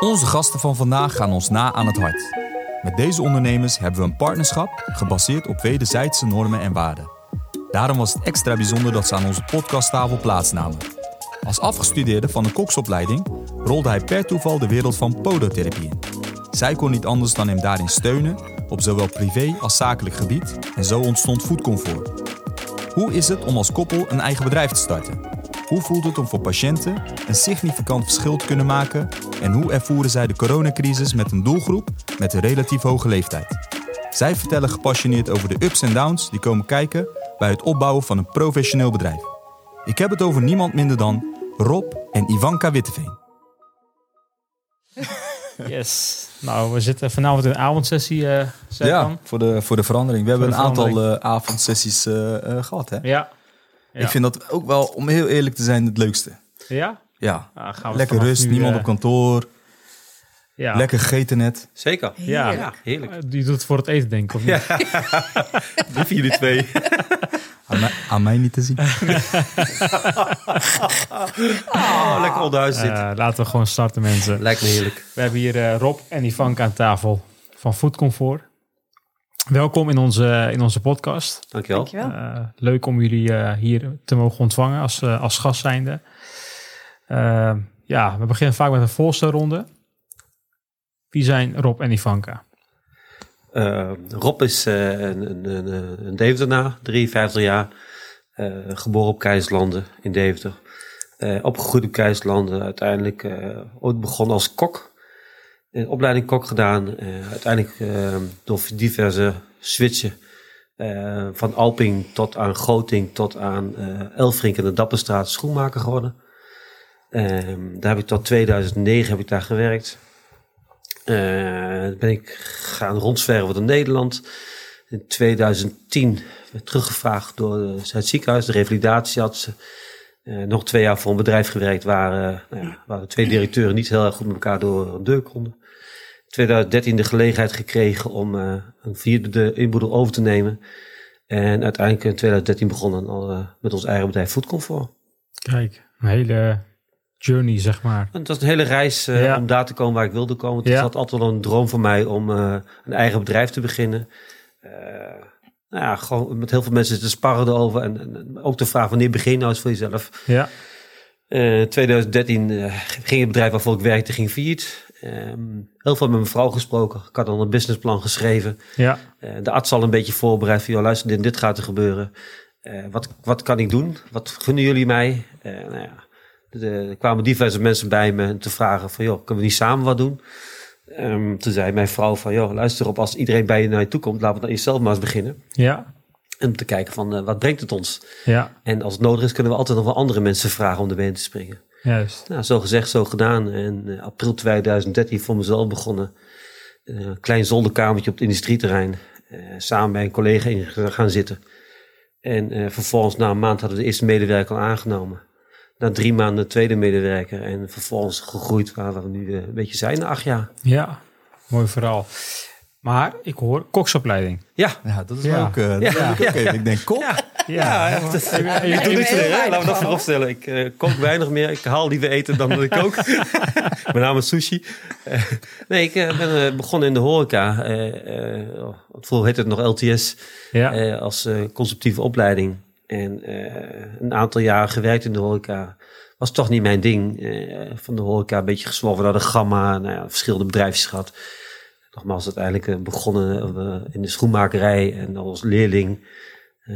Onze gasten van vandaag gaan ons na aan het hart. Met deze ondernemers hebben we een partnerschap gebaseerd op wederzijdse normen en waarden. Daarom was het extra bijzonder dat ze aan onze podcasttafel plaatsnamen. Als afgestudeerde van een koksopleiding rolde hij per toeval de wereld van podotherapie in. Zij kon niet anders dan hem daarin steunen, op zowel privé als zakelijk gebied, en zo ontstond Foodcomfort. Hoe is het om als koppel een eigen bedrijf te starten? Hoe voelt het om voor patiënten een significant verschil te kunnen maken? En hoe ervoeren zij de coronacrisis met een doelgroep met een relatief hoge leeftijd? Zij vertellen gepassioneerd over de ups en downs die komen kijken bij het opbouwen van een professioneel bedrijf. Ik heb het over niemand minder dan Rob en Ivanka Witteveen. Yes. Nou, we zitten vanavond in een avondsessie, uh, Ja, voor de, voor de verandering. We hebben een aantal uh, avondsessies uh, gehad, hè? Ja. ja. Ik vind dat ook wel, om heel eerlijk te zijn, het leukste. Ja? Ja. Ah, gaan we Lekker rust, nu, niemand op kantoor. Ja. Lekker gegeten net. Zeker. Ja, ja heerlijk. Die doet het voor het eten, denk ik, of niet? Ja. jullie twee. Aan mij, aan mij, niet te zien. oh, lekker onderhuis zitten. Uh, laten we gewoon starten, mensen. Lijkt me heerlijk. We hebben hier uh, Rob en Ivanka aan tafel van Food Comfort. Welkom in onze, in onze podcast. Dankjewel. Dankjewel. Uh, leuk om jullie hier te mogen ontvangen als, als gast zijnde. Ja, we beginnen vaak met een voorstelronde. Wie zijn Rob en Ivanka? Uh, Rob is uh, een, een, een Deventernaar, 53 jaar. Uh, geboren op Keizerlanden in Deventer. opgegroeid op Keizerlanden. Uiteindelijk ooit begonnen als kok. Een opleiding kok gedaan. uiteindelijk door diverse switchen. van Alping tot aan Groting tot aan Elfrink en de Dapperstraat schoenmaker geworden. Daar heb ik tot 2009 heb ik daar gewerkt. Uh, ben ik gaan rondzwerven door Nederland. In 2010 werd teruggevraagd door het ziekenhuis. De revalidatie had ze. Uh, nog twee jaar voor een bedrijf gewerkt waar, uh, nou ja, waar de twee directeuren niet heel erg goed met elkaar door een deur konden. 2013 de gelegenheid gekregen om een vierde inboedel over te nemen. En uiteindelijk in 2013 begonnen al met ons eigen bedrijf Food Comfort. Kijk, een hele journey, zeg maar. Het was een hele reis uh, om daar te komen waar ik wilde komen. Het ja. was altijd al een droom voor mij om uh, een eigen bedrijf te beginnen. Uh, nou ja, gewoon met heel veel mensen te sparren erover. En, en ook de vraag, wanneer begin je nou eens voor jezelf? Ja. 2013 ging het bedrijf waarvoor ik werkte, ging failliet. Um, heel veel met mijn vrouw gesproken. Ik had dan een businessplan geschreven. Ja. de arts al een beetje voorbereid van, luister, dit, dit gaat er gebeuren. wat, wat kan ik doen? Wat gunnen jullie mij? nou ja, er kwamen diverse mensen bij me te vragen van, joh, kunnen we niet samen wat doen? Um, toen zei mijn vrouw van, joh, luister op, als iedereen bij je naar je toe komt, laten we dan jezelf maar eens beginnen. Ja. En om te kijken van, uh, wat brengt het ons? Ja. En als het nodig is, kunnen we altijd nog wel andere mensen vragen om erbij te springen. Juist. Nou, zo gezegd, zo gedaan. En uh, april 2013 voor mezelf begonnen. Uh, klein zolderkamertje op het industrieterrein. samen bij een collega in gaan zitten. En vervolgens na een maand hadden we de eerste medewerker al aangenomen na drie maanden tweede medewerker en vervolgens gegroeid waar we nu eh, een beetje zijn na acht jaar. Ja, mooi verhaal. Maar ik hoor koksopleiding. Ja, ja dat is ja. ook. Uh, dat ja. Ik denk kok. Ja, ja, ja, dat, ja, ik doe niks meer. Laten we dat vooropstellen. Ik uh, kook weinig meer. Ik haal liever eten dan dat ik kook. Met name sushi. Uh, nee, ik ben begonnen in de horeca. vroeger heette het nog LTS. Ja. als conceptieve opleiding. En een aantal jaar gewerkt in de horeca was toch niet mijn ding. van de horeca een beetje gezwollen naar de gamma. Nou ja, verschillende bedrijfjes gehad nogmaals uiteindelijk begonnen in de schoenmakerij en als leerling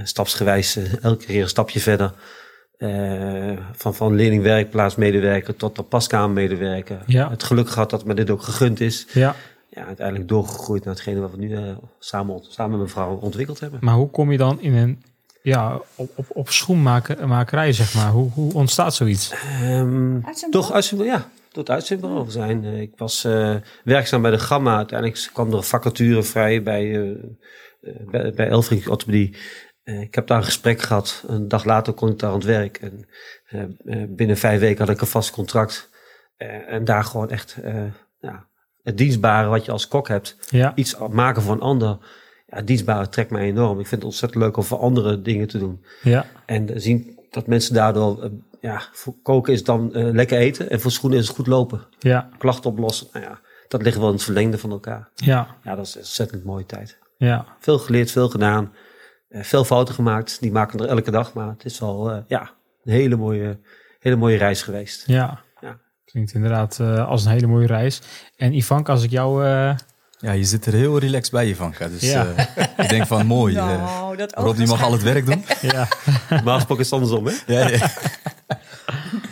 stapsgewijs elke keer een stapje verder. van, van leerlingwerkplaats medewerker tot de paskamermedewerker. Ja. Het geluk gehad dat me dit ook gegund is. Ja. Ja, uiteindelijk doorgegroeid naar hetgene wat we nu samen, samen met mijn vrouw ontwikkeld hebben. Maar hoe kom je dan in een ja, op, op, op schoenmakerij, zeg maar? Hoe, hoe ontstaat zoiets? Um, toch uit ja, tot uitzendbureau zijn. Uh, ik was uh, werkzaam bij de Gamma. Uiteindelijk kwam er een vacature vrij bij, uh, bij, bij Elfrink Orthopedie. ik heb daar een gesprek gehad. Een dag later kon ik daar aan het werk. En binnen vijf weken had ik een vast contract. en daar gewoon echt ja, het dienstbare wat je als kok hebt. Ja. Iets maken voor een ander. Ja, dienstbare trekt mij enorm. Ik vind het ontzettend leuk om voor andere dingen te doen. Ja. En zien dat mensen daardoor ja, voor koken is dan eh, lekker eten en voor schoenen is het goed lopen. Ja, Klachten oplossen, nou ja, dat ligt wel in het verlengde van elkaar. ja, Ja, dat is een ontzettend mooie tijd. ja. Veel geleerd, veel gedaan, eh, veel fouten gemaakt. Die maken er elke dag, maar het is wel eh, ja, een hele mooie, hele mooie reis geweest. Ja. Ja. Klinkt inderdaad eh, als een hele mooie reis. En Ivanka, als ik jou... eh, Ja, je zit er heel relaxed bij, Ivanka. Dus Ja. eh, ik denk van mooi. eh Nou, dat Rob die mag al het werk doen. ja. Maar gesproken is andersom, hè? Ja, ja.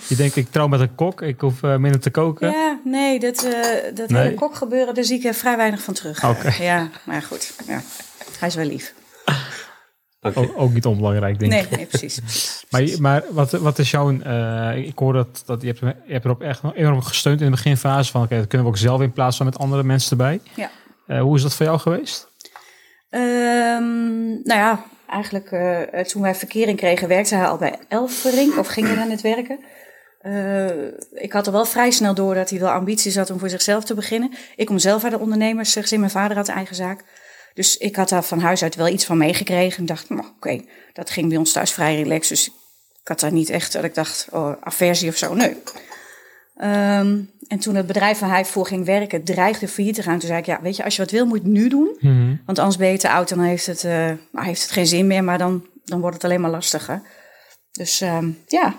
Je denkt, ik trouw met een kok. Ik hoef eh, minder te koken. Ja, nee, dat, eh, dat Nee? hele kokgebeuren, daar zie ik er vrij weinig van terug. Oké. Ja, maar goed. Ja. Hij is wel lief. Oké. Ook, ook niet onbelangrijk, denk Nee, ik. nee, precies. Maar, maar wat, wat is jouw... eh, ik hoor dat, dat je, hebt, je hebt erop echt enorm gesteund in de beginfase. Van, oké, dat kunnen we ook zelf in plaats van met andere mensen erbij. Ja. Eh, hoe is dat voor jou geweest? Ehm, nou ja, eigenlijk eh, eh, toen wij verkering kregen, werkte hij al bij Elfering of ging hij daar net werken. Ik had er wel vrij snel door dat hij wel ambities had om voor zichzelf te beginnen. Ik kom zelf uit de ondernemersgezin, mijn vader had eigen zaak. Dus ik had daar van huis uit wel iets van meegekregen. En dacht, nou, oké, dat ging bij ons thuis vrij relaxed. Dus ik had daar niet echt dat ik dacht, oh, aversie of zo. Nee. Ehm, en toen het bedrijf waar hij voor ging werken dreigde failliet te gaan, toen zei ik, ja, weet je, als je wat wil, moet je het nu doen. Want anders ben je te oud, dan heeft het, eh, nou, heeft het geen zin meer, maar dan, dan wordt het alleen maar lastiger. Dus ehm, ja,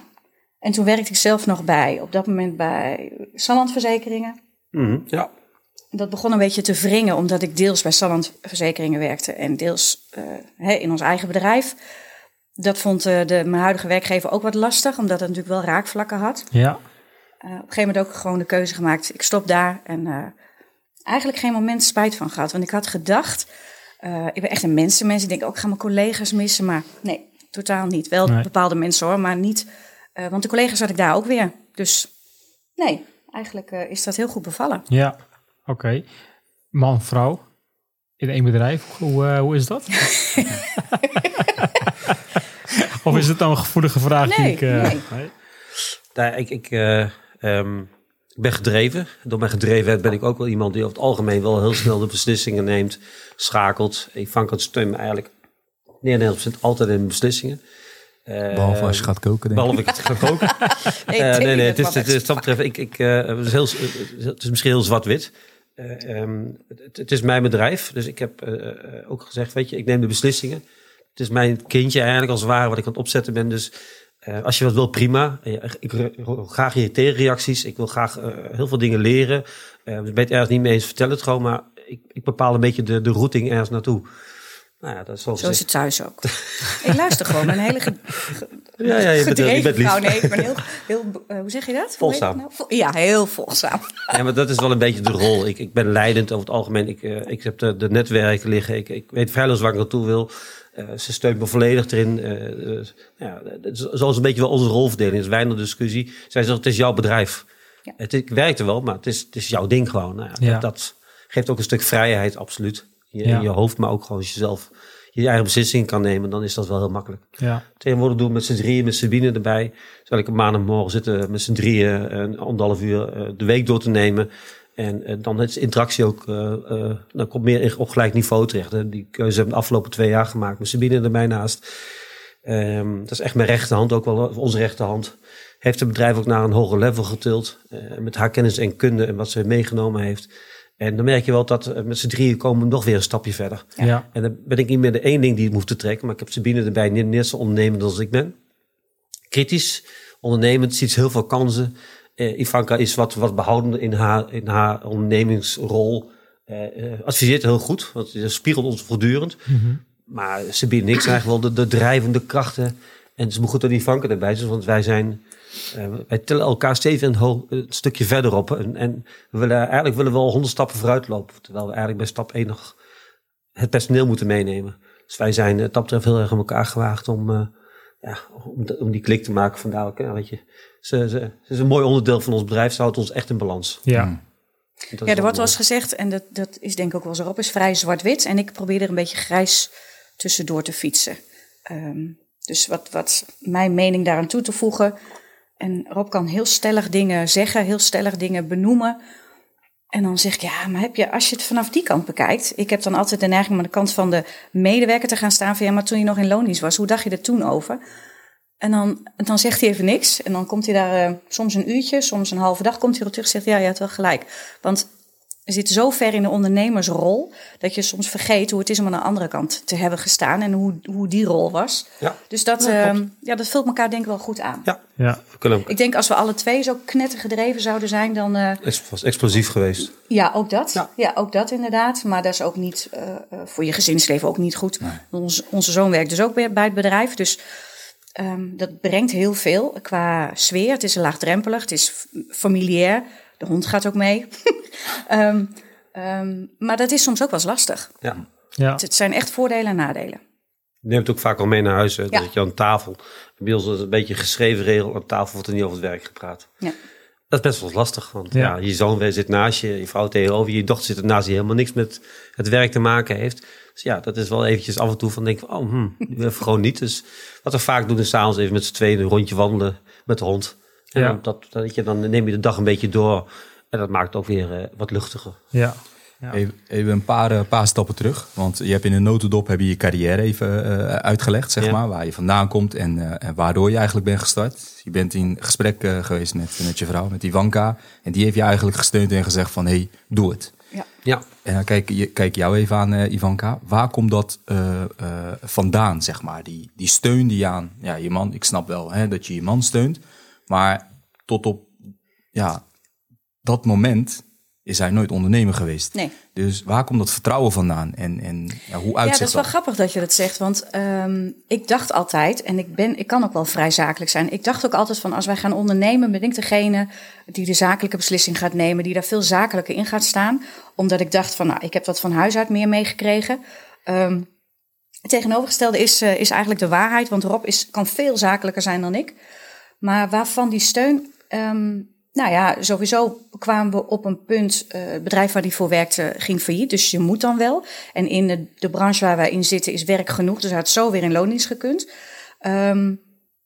en toen werkte ik zelf nog bij, op dat moment bij Salland Verzekeringen. Mhm, Ja. Dat begon een beetje te wringen, omdat ik deels bij Salland Verzekeringen werkte en deels eh, hè, in ons eigen bedrijf. Dat vond eh, de, mijn huidige werkgever ook wat lastig, omdat het natuurlijk wel raakvlakken had. Ja. Eh, op een gegeven moment ook gewoon de keuze gemaakt. Ik stop daar en eh, eigenlijk geen moment spijt van gehad. Want ik had gedacht, eh, ik ben echt een mensenmens. Ik denk ook, ik ga mijn collega's missen. Maar nee, totaal niet. Wel Nee. bepaalde mensen hoor, maar niet. eh, want de collega's had ik daar ook weer. Dus nee, eigenlijk eh, is dat heel goed bevallen. Ja. Oké. Man, vrouw. In één bedrijf. Hoe, eh, hoe is dat? of is het dan een gevoelige vraag die Nee, ik... eh, nee. Nou, ik, ik, eh, ehm, ik ben gedreven. Door mijn gedrevenheid ben ik ook wel iemand die over het algemeen wel heel snel de beslissingen neemt, schakelt. Ivanka steunt me eigenlijk 99% altijd in beslissingen. Eh, Behalve als je gaat koken, denk ik. Behalve ik het ga koken. Nee, Eh, nee, nee, het is, het is, dat betreft, ik, ik, eh, het, is heel, het is misschien heel zwart-wit. Eh, ehm, het, het is mijn bedrijf, dus ik heb ook gezegd, weet je, ik neem de beslissingen. Het is mijn kindje eigenlijk als het ware wat ik aan het opzetten ben. Dus eh, als je wat wil, prima. Eh, ik wil graag je tegenreacties. Ik wil graag eh, heel veel dingen leren. Dus ben je het ergens niet mee eens, vertel het gewoon. Maar ik, ik bepaal een beetje de, de routing ergens naartoe. Nou ja, dat is Zo is het thuis ook. ik luister gewoon een hele ge- ge- Ja, ja, je bent, je bent lief. Nee, ik ben heel, heel hoe zeg je dat? Het nou? Vol- Ja, heel volgzaam. Ja, maar dat is wel een beetje de rol. Ik, ik ben leidend over het algemeen. Ik, ik heb de, de netwerken liggen. Ik, ik weet vrijwel waar ik naartoe wil. Eh, ze steunt me volledig erin. Eh, eh, ja, dat is- zo is een beetje wel onze rolverdeling. Er is weinig discussie. Zij zegt, het is jouw bedrijf. Ja. Het ik werkte wel, maar het is, het is jouw ding gewoon. Nou, ja, Ja. Dat, dat geeft ook een stuk vrijheid, absoluut. In je, Ja. in je hoofd, maar ook gewoon als je zelf je eigen beslissingen kan nemen. Dan is dat wel heel makkelijk. Ja. Tegenwoordig doen we met z'n drieën, met Sabine erbij. Zal ik een maandagmorgen zitten met z'n drieën een anderhalf uur de week door te nemen. En eh, dan is interactie ook, eh, eh, dan komt meer op gelijk niveau terecht. Hè. Die keuze hebben we de afgelopen twee jaar gemaakt met Sabine erbij naast. Ehm, dat is echt mijn rechterhand, ook wel onze rechterhand. Heeft het bedrijf ook naar een hoger level getild. met haar kennis en kunde en wat ze meegenomen heeft. En dan merk je wel dat met z'n drieën komen we nog weer een stapje verder. Ja. En dan ben ik niet meer de één ding die het hoeft te trekken. Maar ik heb Sabine erbij, net, net zo ondernemend als ik ben. Kritisch, ondernemend, ziet heel veel kansen. Eh, Ivanka is wat, wat in haar, in haar ondernemingsrol. Eh, eh, adviseert heel goed, want ze spiegelt ons voortdurend. Maar Sabine en ik zijn eigenlijk wel de, de drijvende krachten. En het is maar goed dat Ivanka erbij is, want wij zijn... wij tellen elkaar steeds een, stukje verder op. En, en we willen, eigenlijk willen we wel honderd stappen vooruit lopen. Terwijl we eigenlijk bij stap 1 nog het personeel moeten meenemen. Dus wij zijn eh, dat betreft heel erg aan elkaar gewaagd om, ja, om, de- om die klik te maken. Vandaar ook, ja, weet je, ze, ze, ze is een mooi onderdeel van ons bedrijf. Ze houdt ons echt in balans. Ja. Mm. Dat is Ja, er wordt wel eens gezegd, en dat, dat is denk ik ook wel zo op, is vrij zwart-wit. En ik probeer er een beetje grijs tussendoor te fietsen. Ehm, dus wat, wat mijn mening daaraan toe te voegen. En Rob kan heel stellig dingen zeggen, heel stellig dingen benoemen. En dan zeg ik, ja, maar heb je, als je het vanaf die kant bekijkt. Ik heb dan altijd de neiging om aan de kant van de medewerker te gaan staan. Van ja, maar toen je nog in loondienst was, hoe dacht je er toen over? En dan, dan zegt hij even niks. En dan komt hij daar eh, soms een uurtje, soms een halve dag komt hij er terug en zegt ja, je hebt wel gelijk. Want je zit zo ver in de ondernemersrol dat je soms vergeet hoe het is om aan de andere kant te hebben gestaan en hoe, hoe die rol was. Ja. Dus dat, Ja, ja, klopt. ja, dat vult elkaar denk ik wel goed aan. Ja, Ja. we. Ik denk als we alle twee zo knettergedreven zouden zijn, dan eh, Het was explosief geweest. ja, ook dat. Ja. Ja. ook dat inderdaad. Maar dat is ook niet eh, eh, voor je gezinsleven ook niet goed. Ons, onze zoon werkt dus ook bij, bij het bedrijf. Dus ehm, dat brengt heel veel qua sfeer. Het is laagdrempelig, het is familiair. De hond gaat ook mee. Ehm, ehm, maar dat is soms ook wel eens lastig. Ja. Ja. Het zijn echt voordelen en nadelen. Je neemt ook vaak al mee naar huis. Hè, Ja. Dat je aan tafel, bij ons is een beetje een geschreven regel, aan tafel wordt er niet over het werk gepraat. Ja. Dat is best wel lastig, want Ja. ja. je zoon zit naast je, je vrouw tegenover je, je dochter zit ernaast die helemaal niks met het werk te maken heeft. Dus ja, dat is wel eventjes af en toe van denken, van, oh, hm, gewoon niet. Dus wat we vaak doen is s'avonds even met z'n tweeën een rondje wandelen met de hond. Ja. dan, dat, dat je, dan neem je de dag een beetje door en dat maakt het ook weer eh, wat luchtiger. Ja. Ja. Even, even een paar, eh, paar stappen terug. Want je hebt in een notendop heb je, je carrière even eh, uitgelegd, zeg Ja. maar. Waar je vandaan komt en, eh, en waardoor je eigenlijk bent gestart. Je bent in gesprek eh, geweest met, met je vrouw, met Ivanka. En die heeft je eigenlijk gesteund en gezegd van, hé, hey, doe het. Ja. Ja, En dan kijk, je, kijk jou even aan, eh, Ivanka. Waar komt dat eh, eh, vandaan, zeg maar? Die, die steun die je aan ja, je man... Ik snap wel hè, dat je je man steunt. Maar tot op ja, dat moment is hij nooit ondernemer geweest. Nee. Dus waar komt dat vertrouwen vandaan? En, en ja, hoe Ja, dat uitzicht is wel dat? grappig dat je dat zegt. Want ehm, ik dacht altijd, en ik, ben, ik kan ook wel vrij zakelijk zijn. Ik dacht ook altijd van als wij gaan ondernemen, ben ik degene die de zakelijke beslissing gaat nemen. Die daar veel zakelijker in gaat staan. Omdat ik dacht van, nou, ik heb dat van huis uit meer meegekregen. Ehm, het tegenovergestelde is, eh, is eigenlijk de waarheid. Want Rob is, kan veel zakelijker zijn dan ik. Maar waarvan die steun. ehm, nou ja, sowieso kwamen we op een punt. eh, het bedrijf waar hij voor werkte ging failliet. Dus je moet dan wel. En in de, de branche waar wij in zitten is werk genoeg. Dus hij had zo weer in loondienst gekund. Ehm,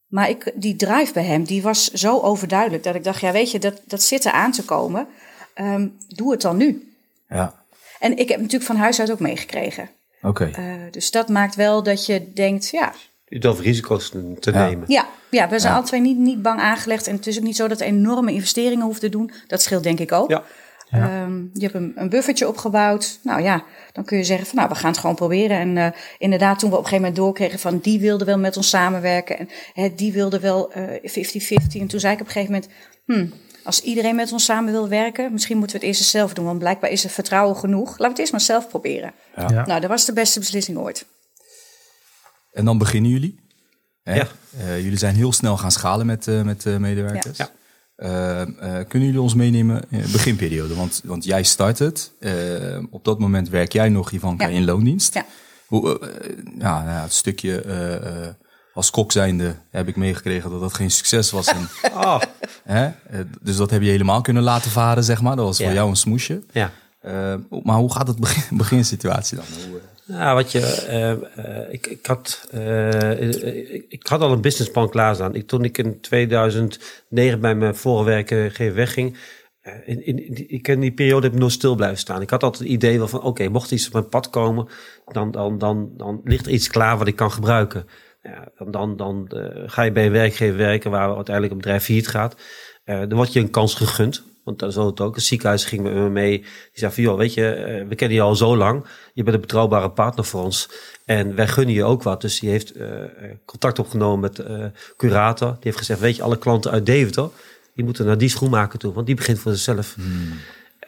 maar ik, die drive bij hem, die was zo overduidelijk. Dat ik dacht, ja weet je, dat, dat zit er aan te komen. Ehm, doe het dan nu. Ja, En ik heb natuurlijk van huis uit ook meegekregen. oké. Eh, dus dat maakt wel dat je denkt, ja, je durft risico's te, Ja. nemen. ja, ja we zijn Ja. alle twee niet, niet bang aangelegd. En het is ook niet zo dat we enorme investeringen hoeven te doen. Dat scheelt denk ik ook. Ja. Ehm, je hebt een, een buffertje opgebouwd. Nou ja, dan kun je zeggen van nou, we gaan het gewoon proberen. En eh, inderdaad, toen we op een gegeven moment doorkregen van die wilde wel met ons samenwerken. En hè, die wilde wel eh 50-50. En toen zei ik op een gegeven moment, hmm, als iedereen met ons samen wil werken, misschien moeten we het eerst eens zelf doen. Want blijkbaar is er vertrouwen genoeg. Laten we het eerst maar zelf proberen. Ja. Ja. Nou, dat was de beste beslissing ooit. En dan beginnen jullie. Hè? Ja. Eh, jullie zijn heel snel gaan schalen met, eh, met eh, medewerkers. Ja. Kunnen jullie ons meenemen in de beginperiode? Want, want jij start het. Op dat moment werk jij nog, Ivanka, Ja. in loondienst. Ja. Hoe, ja, nou ja, het stukje eh, eh, als kok zijnde heb ik meegekregen dat dat geen succes was. En, Oh, hè? Dus dat heb je helemaal kunnen laten varen, zeg maar. Dat was voor jou een smoesje. ja. Maar hoe gaat het begin, beginsituatie dan? Hoe, Ja, wat je, eh, eh, ik, ik, had, eh, ik, had al een businessplan klaarstaan. Ik, toen ik in 2009 bij mijn vorige werkgever wegging, in, in, in- ik in die periode heb ik nog stil blijven staan. Ik had altijd het idee van, oké, mocht iets op mijn pad komen, dan, dan, dan, dan ligt er iets klaar wat ik kan gebruiken. Ja, dan dan, dan ga je bij een werkgever werken waar uiteindelijk een bedrijf failliet gaat. Dan wordt je een kans gegund. Want dat is het ook. Het ziekenhuis ging met me mee. Die zei van, joh, weet je, eh, we kennen je al zo lang. Je bent een betrouwbare partner voor ons. En wij gunnen je ook wat. Dus die heeft eh, eh, contact opgenomen met eh curator. Die heeft gezegd, weet je, alle klanten uit Deventer... die moeten naar die schoenmaker toe. Want die begint voor zichzelf.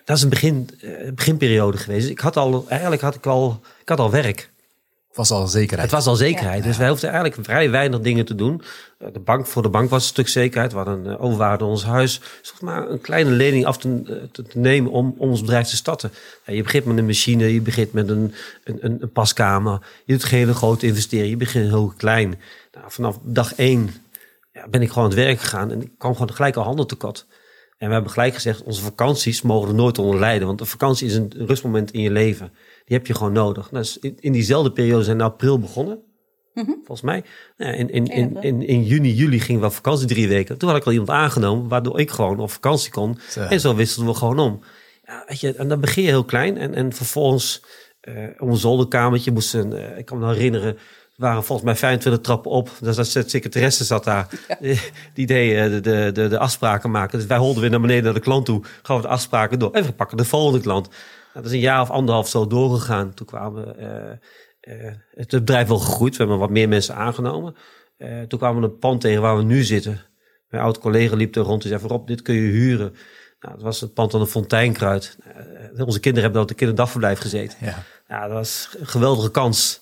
Dat is een begin, beginperiode geweest. Ik had al, eigenlijk had ik al, ik had al werk. Was al zekerheid. Het was al zekerheid. Dus wij hoefden eigenlijk vrij weinig dingen te doen. Eh, De bank, voor de bank was een stuk zekerheid. We hadden een eh, overwaarde in ons huis. Dus maar een kleine lening af te, eh, te, te nemen om, om ons bedrijf te starten. Ja, je begint met een machine, je begint met een, een, een, een paskamer. Je doet geen hele grote investering, je begint heel klein. Nou, vanaf dag één ja, ben ik gewoon aan het werk gegaan en ik kwam gewoon gelijk al handen tekort. En we hebben gelijk gezegd, onze vakanties mogen er nooit onder lijden. Want een vakantie is een rustmoment in je leven. Die heb je gewoon nodig. Nou, dus in, in diezelfde periode zijn we in april begonnen. Volgens mij. Nou, in, in, in, in, in juni, juli gingen we op vakantie drie weken. Toen had ik al iemand aangenomen, waardoor ik gewoon op vakantie kon. Zo. En zo wisselden we gewoon om. Ja, weet je, en dan begin je heel klein. En, en vervolgens, eh op een zolderkamertje moesten, eh, ik kan me nog herinneren, waren volgens mij 25 trappen op. Dus dat de secretaresse zat daar. Die deed eh, de, de, de, de afspraken maken. Dus wij holden weer naar beneden naar de klant toe. Gaan we de afspraken door. En we pakken de volgende klant. Nou, dat is een jaar of anderhalf zo doorgegaan. Toen kwamen eh, eh, het bedrijf wel gegroeid. We hebben wat meer mensen aangenomen. Eh, toen kwamen we een pand tegen waar we nu zitten. Mijn oud collega liep er rond en zei Rob, dit kun je huren. Nou, dat was het pand aan de Fonteinkruid. Onze kinderen hebben op de kinderdagverblijf gezeten. Ja. Ja, dat was een geweldige kans.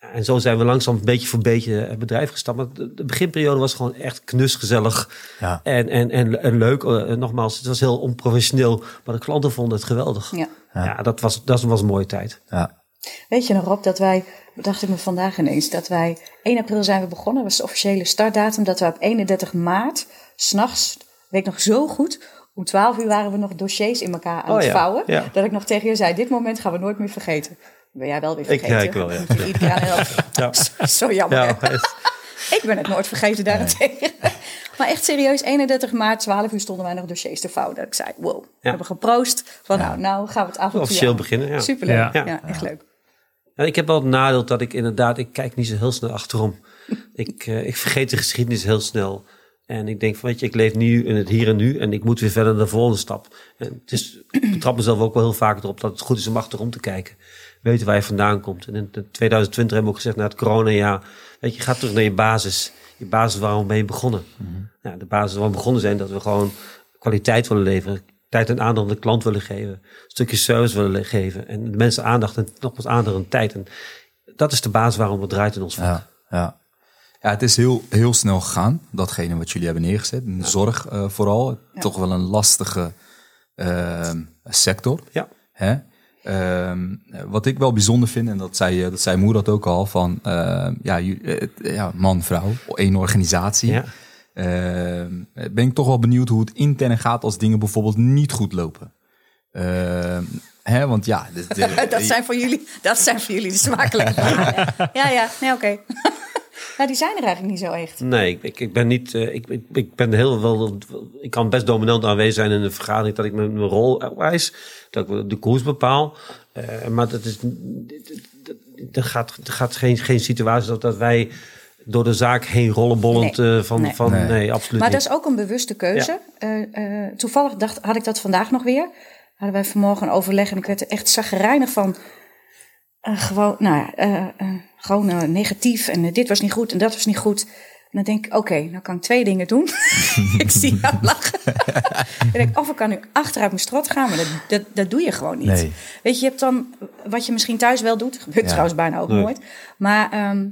En zo zijn we langzaam een beetje voor beetje het bedrijf gestapt. Maar de, de beginperiode was gewoon echt knusgezellig Ja. en, en, en, en leuk. Eh, nogmaals, het was heel onprofessioneel, maar de klanten vonden het geweldig. Ja. Ja, dat, was, dat was een mooie tijd. Ja. Weet je nog, Rob, dat wij, dacht ik me vandaag ineens, dat wij 1 april zijn we begonnen, was de officiële startdatum, dat we op 31 maart, s'nachts, weet ik nog zo goed, om 12 uur waren we nog dossiers in elkaar aan Oh het ja, vouwen. ja. Dat ik nog tegen je zei, dit moment gaan we nooit meer vergeten. Ben jij wel weer Ik- vergeten? ja, ik wel, ja. Moet je iedere keer aan helpen. Ja. Zo jammer. Ja? Ik ben het nooit vergeten daarentegen. Maar echt serieus, 31 maart, 12 uur stonden wij nog dossiers te vouwen. Dat ik zei, wow, we hebben geproost. Van nou, nou gaan we het avontuur Officieel aan. beginnen, ja. Superleuk. Ja. Ja, echt leuk. Ja, ik heb wel het nadeel dat ik inderdaad, ik kijk niet zo heel snel achterom. ik, eh, ik vergeet de geschiedenis heel snel. En ik denk van, weet je, ik leef nu in het hier en nu en ik moet weer verder naar de volgende stap. En het is, ik betrap mezelf ook wel heel vaak erop dat het goed is om achterom te kijken. Weten waar je vandaan komt. En in 2020 hebben we ook gezegd, na het coronajaar, weet je, ga terug naar je basis. Je basis, waarom ben je begonnen? Ja, de basis waarom we begonnen zijn, dat we gewoon kwaliteit willen leveren. Tijd en aandacht aan de klant willen geven. Een stukje service willen geven. En de mensen aandacht en nogmaals aandacht en tijd. En dat is de basis waarom het draait in ons vak. Ja, ja. ja, het is heel, heel snel gegaan, datgene wat jullie hebben neergezet. Zorg eh, vooral. Toch wel een lastige ehm, sector. Ja. Hè? Ehm, wat ik wel bijzonder vind, en dat zei, eh, dat zei Moerad ook al, van ehm, ja, eh, ja, man, vrouw, één organisatie. Ja. Ehm, ben ik toch wel benieuwd hoe het intern gaat als dingen bijvoorbeeld niet goed lopen. Ehm, hè, want ja, de- de- Dat zijn voor jullie, dat zijn voor jullie de smakelijke. Ja, ja, nee, oké. Nou, die zijn er eigenlijk niet zo echt. Nee, ik, ik, ben niet. eh, ik, ik, ik ben heel wel. Ik kan best dominant aanwezig zijn in een vergadering dat ik mijn, mijn rol wijs, dat ik de koers bepaal. Eh, maar dat is. Er gaat, er gaat geen, geen situatie dat, dat wij door de zaak heen rollenbollend Nee. eh, van. Nee. van nee. Nee. absoluut Maar niet. dat is ook een bewuste keuze. Eh, eh, toevallig dacht, had ik dat vandaag nog weer. Hadden wij vanmorgen een overleg en ik werd er echt zagrijnig van. Eh, gewoon, nou ja, eh, eh, gewoon negatief en dit was niet goed en dat was niet goed. En dan denk ik, oké, nou kan ik twee dingen doen. ik zie jou lachen. ik denk, of ik kan nu achteruit mijn strot gaan, maar dat, dat, dat doe je gewoon niet. Nee. Weet je, je hebt dan, wat je misschien thuis wel doet, gebeurt Ja. trouwens bijna ook Nee. nooit. Maar ehm,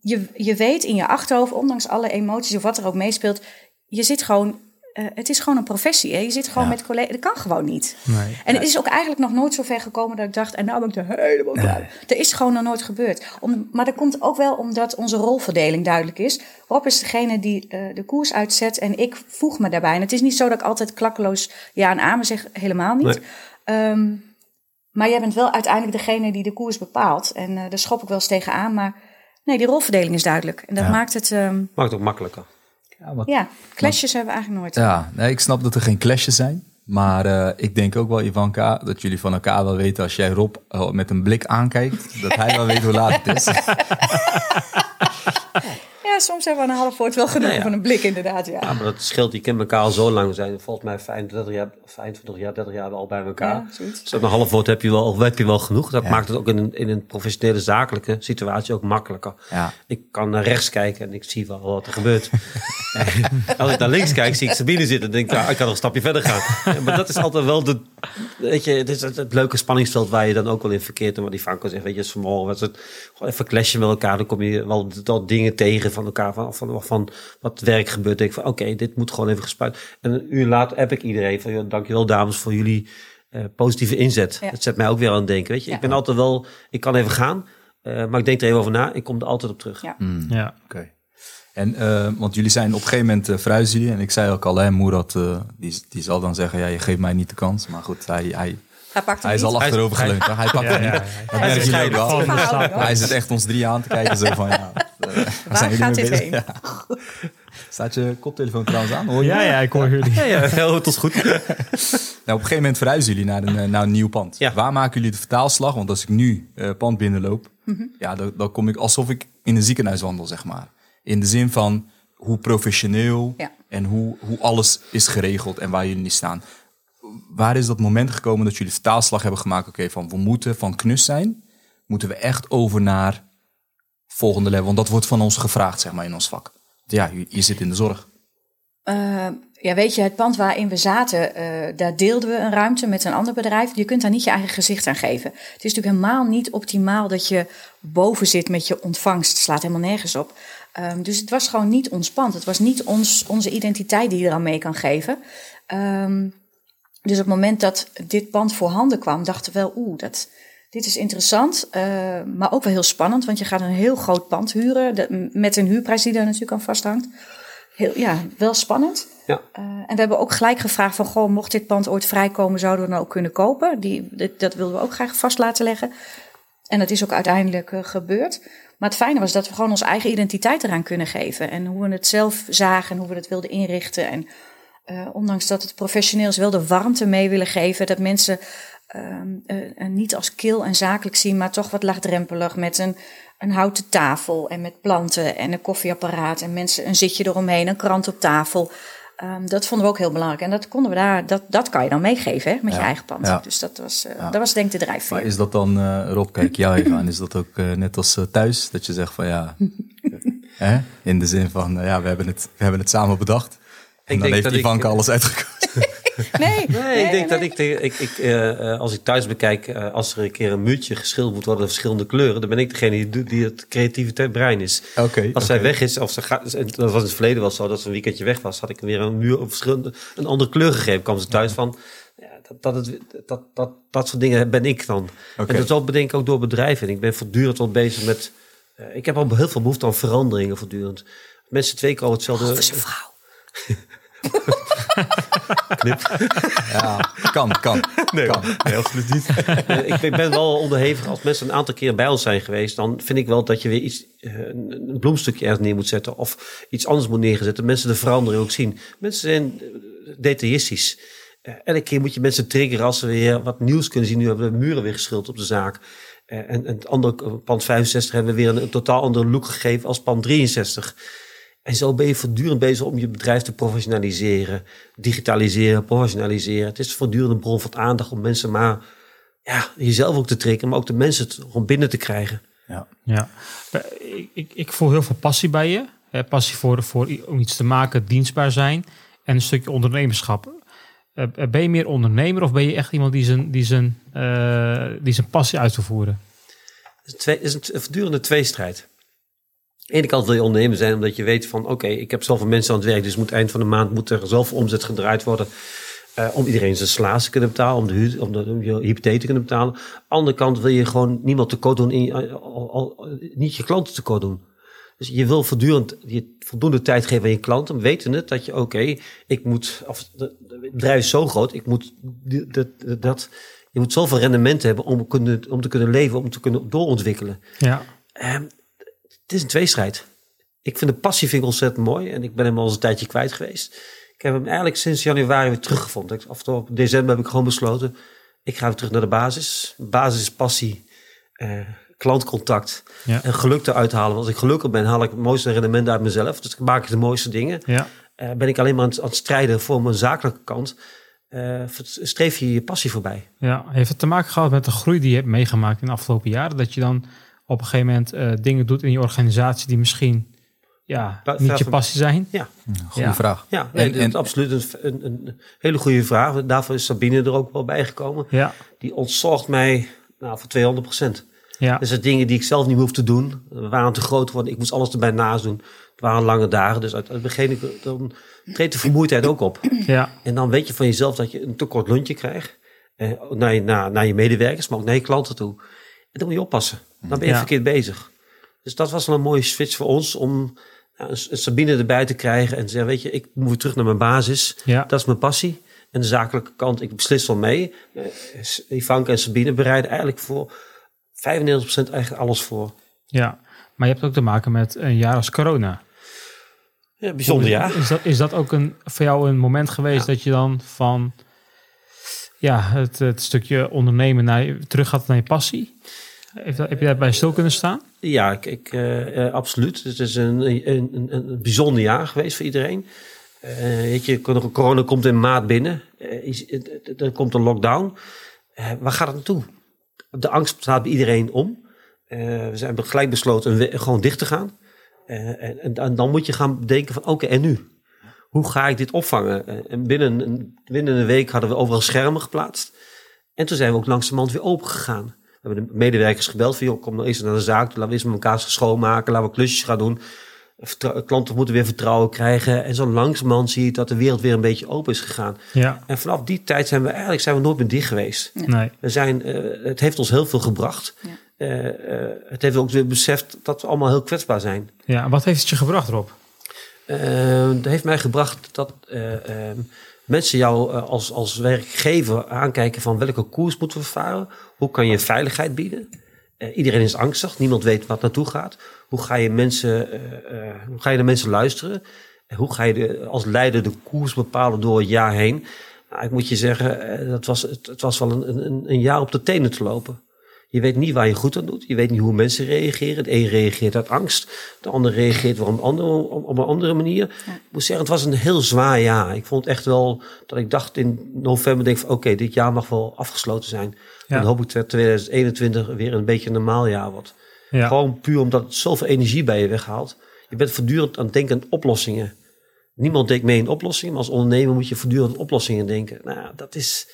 je, je weet in je achterhoofd, ondanks alle emoties of wat er ook meespeelt, je zit gewoon, eh, het is gewoon een professie. Hè? Je zit gewoon Ja. met collega's, dat kan gewoon niet. Nee. En het is ook eigenlijk nog nooit zo ver gekomen dat ik dacht, en nou ben ik er helemaal klaar. Er is gewoon nog nooit gebeurd. Om, maar dat komt ook wel omdat onze rolverdeling duidelijk is. Rob is degene die eh, de koers uitzet en ik voeg me daarbij. En het is niet zo dat ik altijd klakkeloos ja en amen zeg, helemaal niet. Nee. Ehm, maar jij bent wel uiteindelijk degene die de koers bepaalt. En eh daar schop ik wel eens tegenaan. Maar nee, die rolverdeling is duidelijk. En dat Ja. maakt het, ehm, Maakt het ook makkelijker. Ja, ja, clashes hebben we eigenlijk nooit. Ja, nee, ik snap dat er geen clashes zijn. Maar eh, ik denk ook wel, Ivanka, dat jullie van elkaar wel weten als jij Rob eh, met een blik aankijkt, dat hij wel weet hoe laat het is. Ja, soms hebben we een half woord wel genoeg van een blik inderdaad. Ja. Ja, maar dat scheelt. Je kent elkaar al zo lang. We zijn volgens mij 25 jaar, 25 jaar 30 jaar al bij elkaar. Dus een half woord heb je wel, of heb je wel genoeg. Dat maakt het ook in een, in een professionele zakelijke situatie ook makkelijker. Ja. Ik kan naar rechts kijken en ik zie wel wat er gebeurt. Als ik naar links kijk, zie ik Sabine zitten. En denk ik, nou, ik kan nog een stapje verder gaan. Maar dat is altijd wel de, weet je, het is het, het leuke spanningsveld waar je dan ook wel in verkeert. En wat die Franco zegt, weet je, is vanmorgen was het gewoon even clashen met elkaar. Dan kom je wel wat dingen tegen van elkaar, van, van, van wat werk gebeurt. denk ik van, oké, dit moet gewoon even gespuit. En een uur later heb ik iedereen van, dankjewel dames voor jullie eh, positieve inzet. Ja. Dat zet mij ook weer aan het denken, weet je. Ja. Ik ben altijd wel, ik kan even gaan, eh, maar ik denk er even over na. Ik kom er altijd op terug. Ja. Ja. Oké. En, eh, want jullie zijn op een gegeven moment uh, verhuizen jullie. En ik zei ook al, hè, Moerad, eh, die, die zal dan zeggen, ja, je geeft mij niet de kans. Maar goed, hij, hij, Hij pakt hem hij is al achterover geleund. Hij pakt ja, niet. Dat ook wel. Hij zit echt ons drie aan te kijken. Zo van, ja, waar gaat dit heen? Ja. Staat je koptelefoon trouwens aan? Hoor je Ja, ja, ik hoor jullie. Ja, ja, heel tot goed. Nou, op een gegeven moment verhuizen jullie naar een, naar een nieuw pand. Ja. Waar maken jullie de vertaalslag? Want als ik nu eh pand binnenloop, ja, dan, dan kom ik alsof ik in een ziekenhuiswandel, zeg maar. In de zin van hoe professioneel Ja. en hoe, hoe alles is geregeld en waar jullie nu staan. Waar is dat moment gekomen dat jullie vertaalslag hebben gemaakt? Oké, van we moeten van knus zijn, moeten we echt over naar volgende level. Want dat wordt van ons gevraagd, zeg maar, in ons vak. Ja, je, zit in de zorg. Eh, ja, weet je, het pand waarin we zaten, eh, daar deelden we een ruimte met een ander bedrijf. Je kunt daar niet je eigen gezicht aan geven. Het is natuurlijk helemaal niet optimaal dat je boven zit met je ontvangst. Het slaat helemaal nergens op. Ehm, dus het was gewoon niet ons pand. Het was niet ons, onze identiteit die je eraan mee kan geven. Ehm, dus op het moment dat dit pand voorhanden kwam, dachten we wel, oeh, dat, dit is interessant, eh, maar ook wel heel spannend. Want je gaat een heel groot pand huren, de- met een huurprijs die daar natuurlijk aan vasthangt. Heel, ja, wel spannend. Ja. Eh, en we hebben ook gelijk gevraagd van, goh, mocht dit pand ooit vrijkomen, zouden we dan ook kunnen kopen? Die, dit- dat wilden we ook graag vast laten leggen. En dat is ook uiteindelijk eh, gebeurd. Maar het fijne was dat we gewoon onze eigen identiteit eraan kunnen geven. En hoe we het zelf zagen en hoe we het wilden inrichten. En eh, ondanks dat het professioneel is, wel de warmte mee willen geven. Dat mensen ehm, eh, eh, niet als kil en zakelijk zien, maar toch wat laagdrempelig. Met een, een houten tafel en met planten en een koffieapparaat. En mensen een zitje eromheen, een krant op tafel. Ehm, dat vonden we ook heel belangrijk. En dat konden we daar, dat, dat kan je dan meegeven hè, met je eigen pand. ja. Dus dat was, dat was denk ik de drijfveer. Maar is dat dan, Rob, kijk jou even aan, is dat ook net als thuis? Dat je zegt van ja, hè? in de zin van ja, we hebben het, we hebben het samen bedacht. En Ik dan denk heeft dat ik- Ivanka alles uitgekozen. Nee, Nee, ik denk dat ik, ik, ik eh, eh, als ik thuis bekijk, eh, als er een keer een muurtje geschilderd moet worden, verschillende kleuren, dan ben ik degene die, die het creatieve brein is. Oké. Als zij weg is, of ze gaat, en dat was in het verleden wel zo, dat ze een weekendje weg was, had ik weer een muur op verschillende, een andere kleur gegeven. kwam ze thuis van, ja, dat, dat, het, dat, dat, dat soort dingen ben ik dan. En dat zal bedenken ook door bedrijven. En ik ben voortdurend wel bezig met, eh, ik heb al heel veel behoefte aan veranderingen voortdurend. Mensen twee keer al hetzelfde. Of een vrouw. Ja, kan, kan. Nee, kan. nee, absoluut niet. Eh, ik, ben wel onderhevig. Als mensen een aantal keer bij ons zijn geweest, dan vind ik wel dat je weer iets, eh, een, bloemstukje ergens neer moet zetten of iets anders moet neerzetten. Mensen de verandering ook zien. Mensen zijn eh, detailistisch. Elke keer moet je mensen triggeren als ze weer wat nieuws kunnen zien. Nu hebben we de muren weer geschilderd op de zaak. Eh, en, en het andere pand 65 hebben we weer een, een totaal andere look gegeven als pand 63. En zo ben je voortdurend bezig om je bedrijf te professionaliseren, digitaliseren, professionaliseren. Het is voortdurend een bron van aandacht om mensen maar ja, jezelf ook te trekken, maar ook de mensen het gewoon binnen te krijgen. Ja. Ja, ik, ik, ik voel heel veel passie bij je. Hè, passie voor, voor om iets te maken, dienstbaar zijn en een stukje ondernemerschap. Eh, eh, ben je meer ondernemer of ben je echt iemand die zijn, die zijn, eh, die zijn passie uit te voeren? Het is een twee- het is een voortdurende tweestrijd. Aan de ene kant wil je ondernemer zijn omdat je weet van oké, ik heb zoveel mensen aan het werk, dus moet eind van de maand moet er zoveel omzet gedraaid worden. eh, om iedereen zijn salaris te kunnen betalen, om, de huur, om, de, om je hypotheek te kunnen betalen. Aan de andere kant wil je gewoon niemand tekort doen, in, je- al, al- niet je klanten tekort doen. Dus je wil voortdurend je voldoende tijd geven aan je klanten, wetende dat je oké, ik moet, of het bedrijf is zo groot, ik moet dat, dat, je moet zoveel rendement hebben om, kunnen, om te kunnen leven, om te kunnen doorontwikkelen. Ja, Ehm, het is een tweestrijd. Ik vind de passie vind ik ontzettend mooi. En ik ben hem al eens een tijdje kwijt geweest. Ik heb hem eigenlijk sinds januari weer teruggevonden. Ik- Afgelopen december heb ik gewoon besloten. Ik ga weer terug naar de basis. Basis is passie. eh, klantcontact. Ja. En geluk eruit halen. Want als ik gelukkig ben, haal ik het mooiste rendement uit mezelf. Dus dan maak ik de mooiste dingen. ja, Eh, ben ik alleen maar aan het, aan het strijden voor mijn zakelijke kant. eh, streef je je passie voorbij. ja. Heeft het te maken gehad met de groei die je hebt meegemaakt in de afgelopen jaren? Dat je dan op een gegeven moment eh, dingen doet in je organisatie die misschien ja, Ba- niet je passie zijn? Ja. Goeie Ja. vraag. Ja, nee, En- dat is absoluut een, een, een hele goede vraag. Daarvoor is Sabine er ook wel bij gekomen. Ja, Die ontzorgt mij nou, voor 200 procent. ja, Dus dat dingen die ik zelf niet meer hoef te doen. We waren te groot geworden. Ik moest alles erbij naast doen. Het waren lange dagen. Dus uit het begin dan treedt de vermoeidheid ook op. ja, En dan weet je van jezelf dat je een te kort lontje krijgt. Eh, naar, je, naar, naar je medewerkers, maar ook naar je klanten toe. En dan moet je oppassen. Dan ben je Ja. verkeerd bezig. Dus dat was wel een mooie switch voor ons om nou, Sabine erbij te krijgen. En te zeggen, weet je, ik moet weer terug naar mijn basis. ja. Dat is mijn passie. En de zakelijke kant, ik beslis wel mee. Eh, Ivanka en Sabine bereiden eigenlijk voor 95% eigenlijk alles voor. ja. Maar je hebt ook te maken met een jaar als corona. Ja, bijzonder ja. Is dat, is dat ook een, voor jou een moment geweest dat je dan van ja, het, het stukje ondernemen naar terug gaat naar je passie? Heb je daarbij stil kunnen staan? Ja, ik, ik, eh, eh, absoluut. Het is een, een, een, een bijzonder jaar geweest voor iedereen. Eh, weet je, corona komt in maart binnen. Er komt een lockdown. Waar gaat het naartoe? De angst staat bij iedereen om. We zijn gelijk besloten gewoon dicht te gaan. En, en, dan moet je gaan denken van oké, en nu? Hoe ga ik dit opvangen? En binnen, binnen een week hadden we overal schermen geplaatst. En toen zijn we ook langzamerhand weer open gegaan. We hebben de medewerkers gebeld van, joh, kom nou eens naar de zaak. Laten we eens met elkaar schoonmaken. Laten we klusjes gaan doen. Vertrou- klanten moeten weer vertrouwen krijgen. En zo langzamerhand zie je dat de wereld weer een beetje open is gegaan. Ja, En vanaf die tijd zijn we eigenlijk zijn we nooit meer dicht geweest. nee. We zijn, eh, het heeft ons heel veel gebracht. Ja. Eh, eh, het heeft ook weer beseft dat we allemaal heel kwetsbaar zijn. Ja, wat heeft het je gebracht, Rob? Eh, dat heeft mij gebracht dat eh, eh, mensen jou eh, als, als werkgever aankijken van welke koers moeten we varen. Hoe kan je veiligheid bieden? Eh, iedereen is angstig, niemand weet wat naartoe gaat. Hoe ga je, mensen, eh, hoe ga je naar mensen luisteren? En hoe ga je de, als leider de koers bepalen door het jaar heen? Nou, ik moet je zeggen, dat was, het, het was wel een, een, een jaar op de tenen te lopen. Je weet niet waar je goed aan doet. Je weet niet hoe mensen reageren. De een reageert uit angst. De ander reageert weer op een andere, op, een andere manier. Ik moet zeggen, het was een heel zwaar jaar. Ik vond echt wel dat ik dacht in november, denk van oké, dit jaar mag wel afgesloten zijn. Ja. Dan hoop ik dat 2021 weer een beetje een normaal jaar wordt. Ja, Gewoon puur omdat het zoveel energie bij je weghaalt. Je bent voortdurend aan het denken aan oplossingen. Niemand denkt mee in oplossingen, maar als ondernemer moet je voortdurend aan oplossingen denken. Nou, ja, dat is,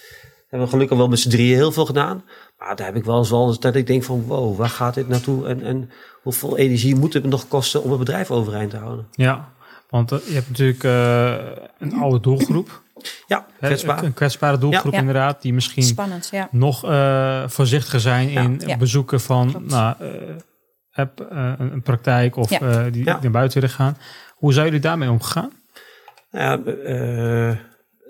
hebben we gelukkig wel met z'n drieën heel veel gedaan. Maar daar heb ik wel eens wel eens dat ik denk van, wow, waar gaat dit naartoe? En, en hoeveel energie moet het nog kosten om het bedrijf overeind te houden? ja. want eh, je hebt natuurlijk eh, een oude doelgroep. Ja, kwetsbaar. Een kwetsbare doelgroep Ja. inderdaad, die misschien Spannend, ja. nog eh, voorzichtiger zijn Ja. in Ja. bezoeken van Klopt. nou, heb, een, een praktijk of Ja. eh, die Ja. naar buiten willen gaan. Hoe zijn jullie daarmee omgegaan? Nou ja, eh,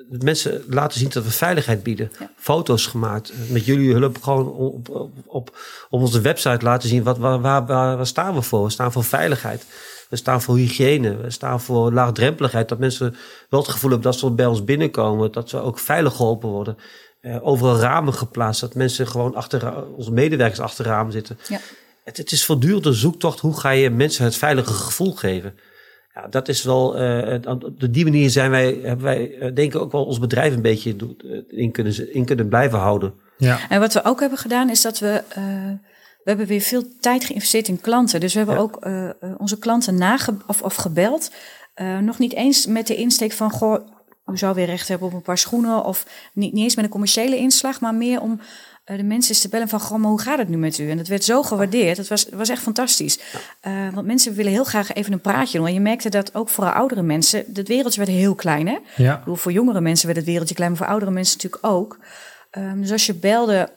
mensen laten zien dat we veiligheid bieden. Ja. Foto's gemaakt. Met jullie hulp gewoon op, op, op, op onze website laten zien wat, waar, waar, waar, waar staan we voor. We staan voor veiligheid. We staan voor hygiëne. We staan voor laagdrempeligheid. Dat mensen wel het gevoel hebben dat ze bij ons binnenkomen. Dat ze ook veilig geholpen worden. Eh, overal ramen geplaatst. Dat mensen gewoon achter onze medewerkers achter ramen zitten. Ja. Het, het is voortdurend een zoektocht. Hoe ga je mensen het veilige gevoel geven? Ja, dat is wel. eh, op die manier zijn wij, hebben wij, eh, denk ik, ook wel ons bedrijf een beetje in kunnen, in kunnen blijven houden. Ja, En wat we ook hebben gedaan is dat we. eh, we hebben weer veel tijd geïnvesteerd in klanten. Dus we hebben Ja. ook onze klanten nage of, of gebeld. Eh, nog niet eens met de insteek van. Goh, u zou weer recht hebben op een paar schoenen. Of niet, niet eens met een commerciële inslag, maar meer om de mensen eens te bellen van. Goh, hoe gaat het nu met u? En dat werd zo gewaardeerd. Het was, was echt fantastisch. Eh, want mensen willen heel graag even een praatje doen. En je merkte dat ook voor oudere mensen. Het wereldje werd heel klein, hè? ja, Ik bedoel, voor jongere mensen werd het wereldje klein, maar voor oudere mensen natuurlijk ook. Ehm, dus als je belde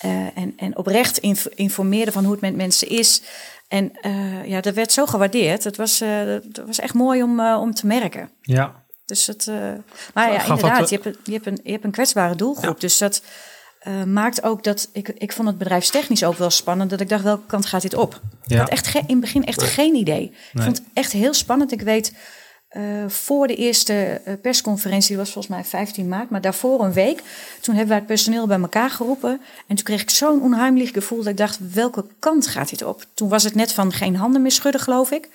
eh, en, en oprecht inf- informeerde van hoe het met mensen is. En eh, ja, dat werd zo gewaardeerd. Het was, eh, dat was echt mooi om, eh, om te merken. ja. Dus het, eh, maar ja, dat, inderdaad, eh, je hebt, je, hebt een, je hebt een kwetsbare doelgroep. Dus dat eh, maakt ook dat ik, ik vond het bedrijfstechnisch ook wel spannend. Dat ik dacht, welke kant gaat dit op? Ik Ja. had echt in het begin echt geen idee. Ik vond het echt heel spannend. Ik weet, eh, voor de eerste eh, persconferentie, die was volgens mij 15 maart, maar daarvoor een week, toen hebben wij het personeel bij elkaar geroepen. En toen kreeg ik zo'n onheimelijk gevoel dat ik dacht, welke kant gaat dit op? Toen was het net van geen handen meer schudden, geloof ik.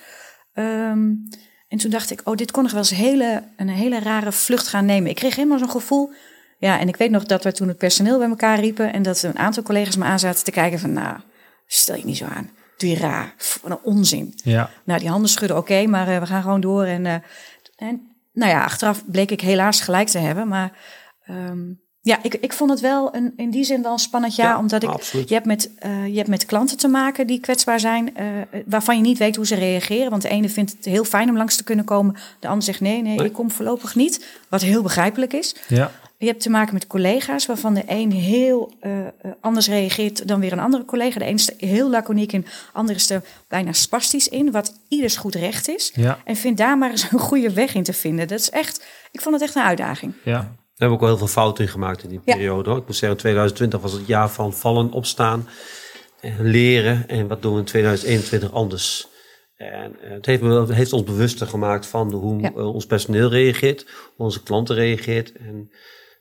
Ehm, en toen dacht ik, oh, dit kon nog wel eens hele, een hele rare vlucht gaan nemen. Ik kreeg helemaal zo'n gevoel. Ja, en ik weet nog dat we toen het personeel bij elkaar riepen en dat een aantal collega's me aan zaten te kijken van, nou, stel je niet zo aan. Doe je raar. Pff, Wat een onzin. ja. Nou, die handen schudden, oké, maar eh, we gaan gewoon door. En, eh, en nou ja, achteraf bleek ik helaas gelijk te hebben. Maar ehm, ja, ik, ik vond het wel een, in die zin wel een spannend jaar. Ja, omdat ik, absoluut. je, hebt met, eh, je hebt met klanten te maken die kwetsbaar zijn. waarvan je niet weet hoe ze reageren. Want de ene vindt het heel fijn om langs te kunnen komen. De ander zegt nee, nee, Nee. ik kom voorlopig niet. Wat heel begrijpelijk is. ja. Je hebt te maken met collega's waarvan de een heel eh, eh, anders reageert dan weer een andere collega. De een is er heel laconiek in, de ander is er bijna spastisch in, wat ieders goed recht is. Ja. En vind daar maar eens een goede weg in te vinden. Dat is echt, ik vond het echt een uitdaging. ja. Daar hebben we ook wel heel veel fouten in gemaakt in die Ja. periode. Hoor. Ik moet zeggen, 2020 was het jaar van vallen, opstaan, en leren. En wat doen we in 2021 anders? En eh, het heeft, het heeft ons bewuster gemaakt van hoe Ja. ons personeel reageert, hoe onze klanten reageert. En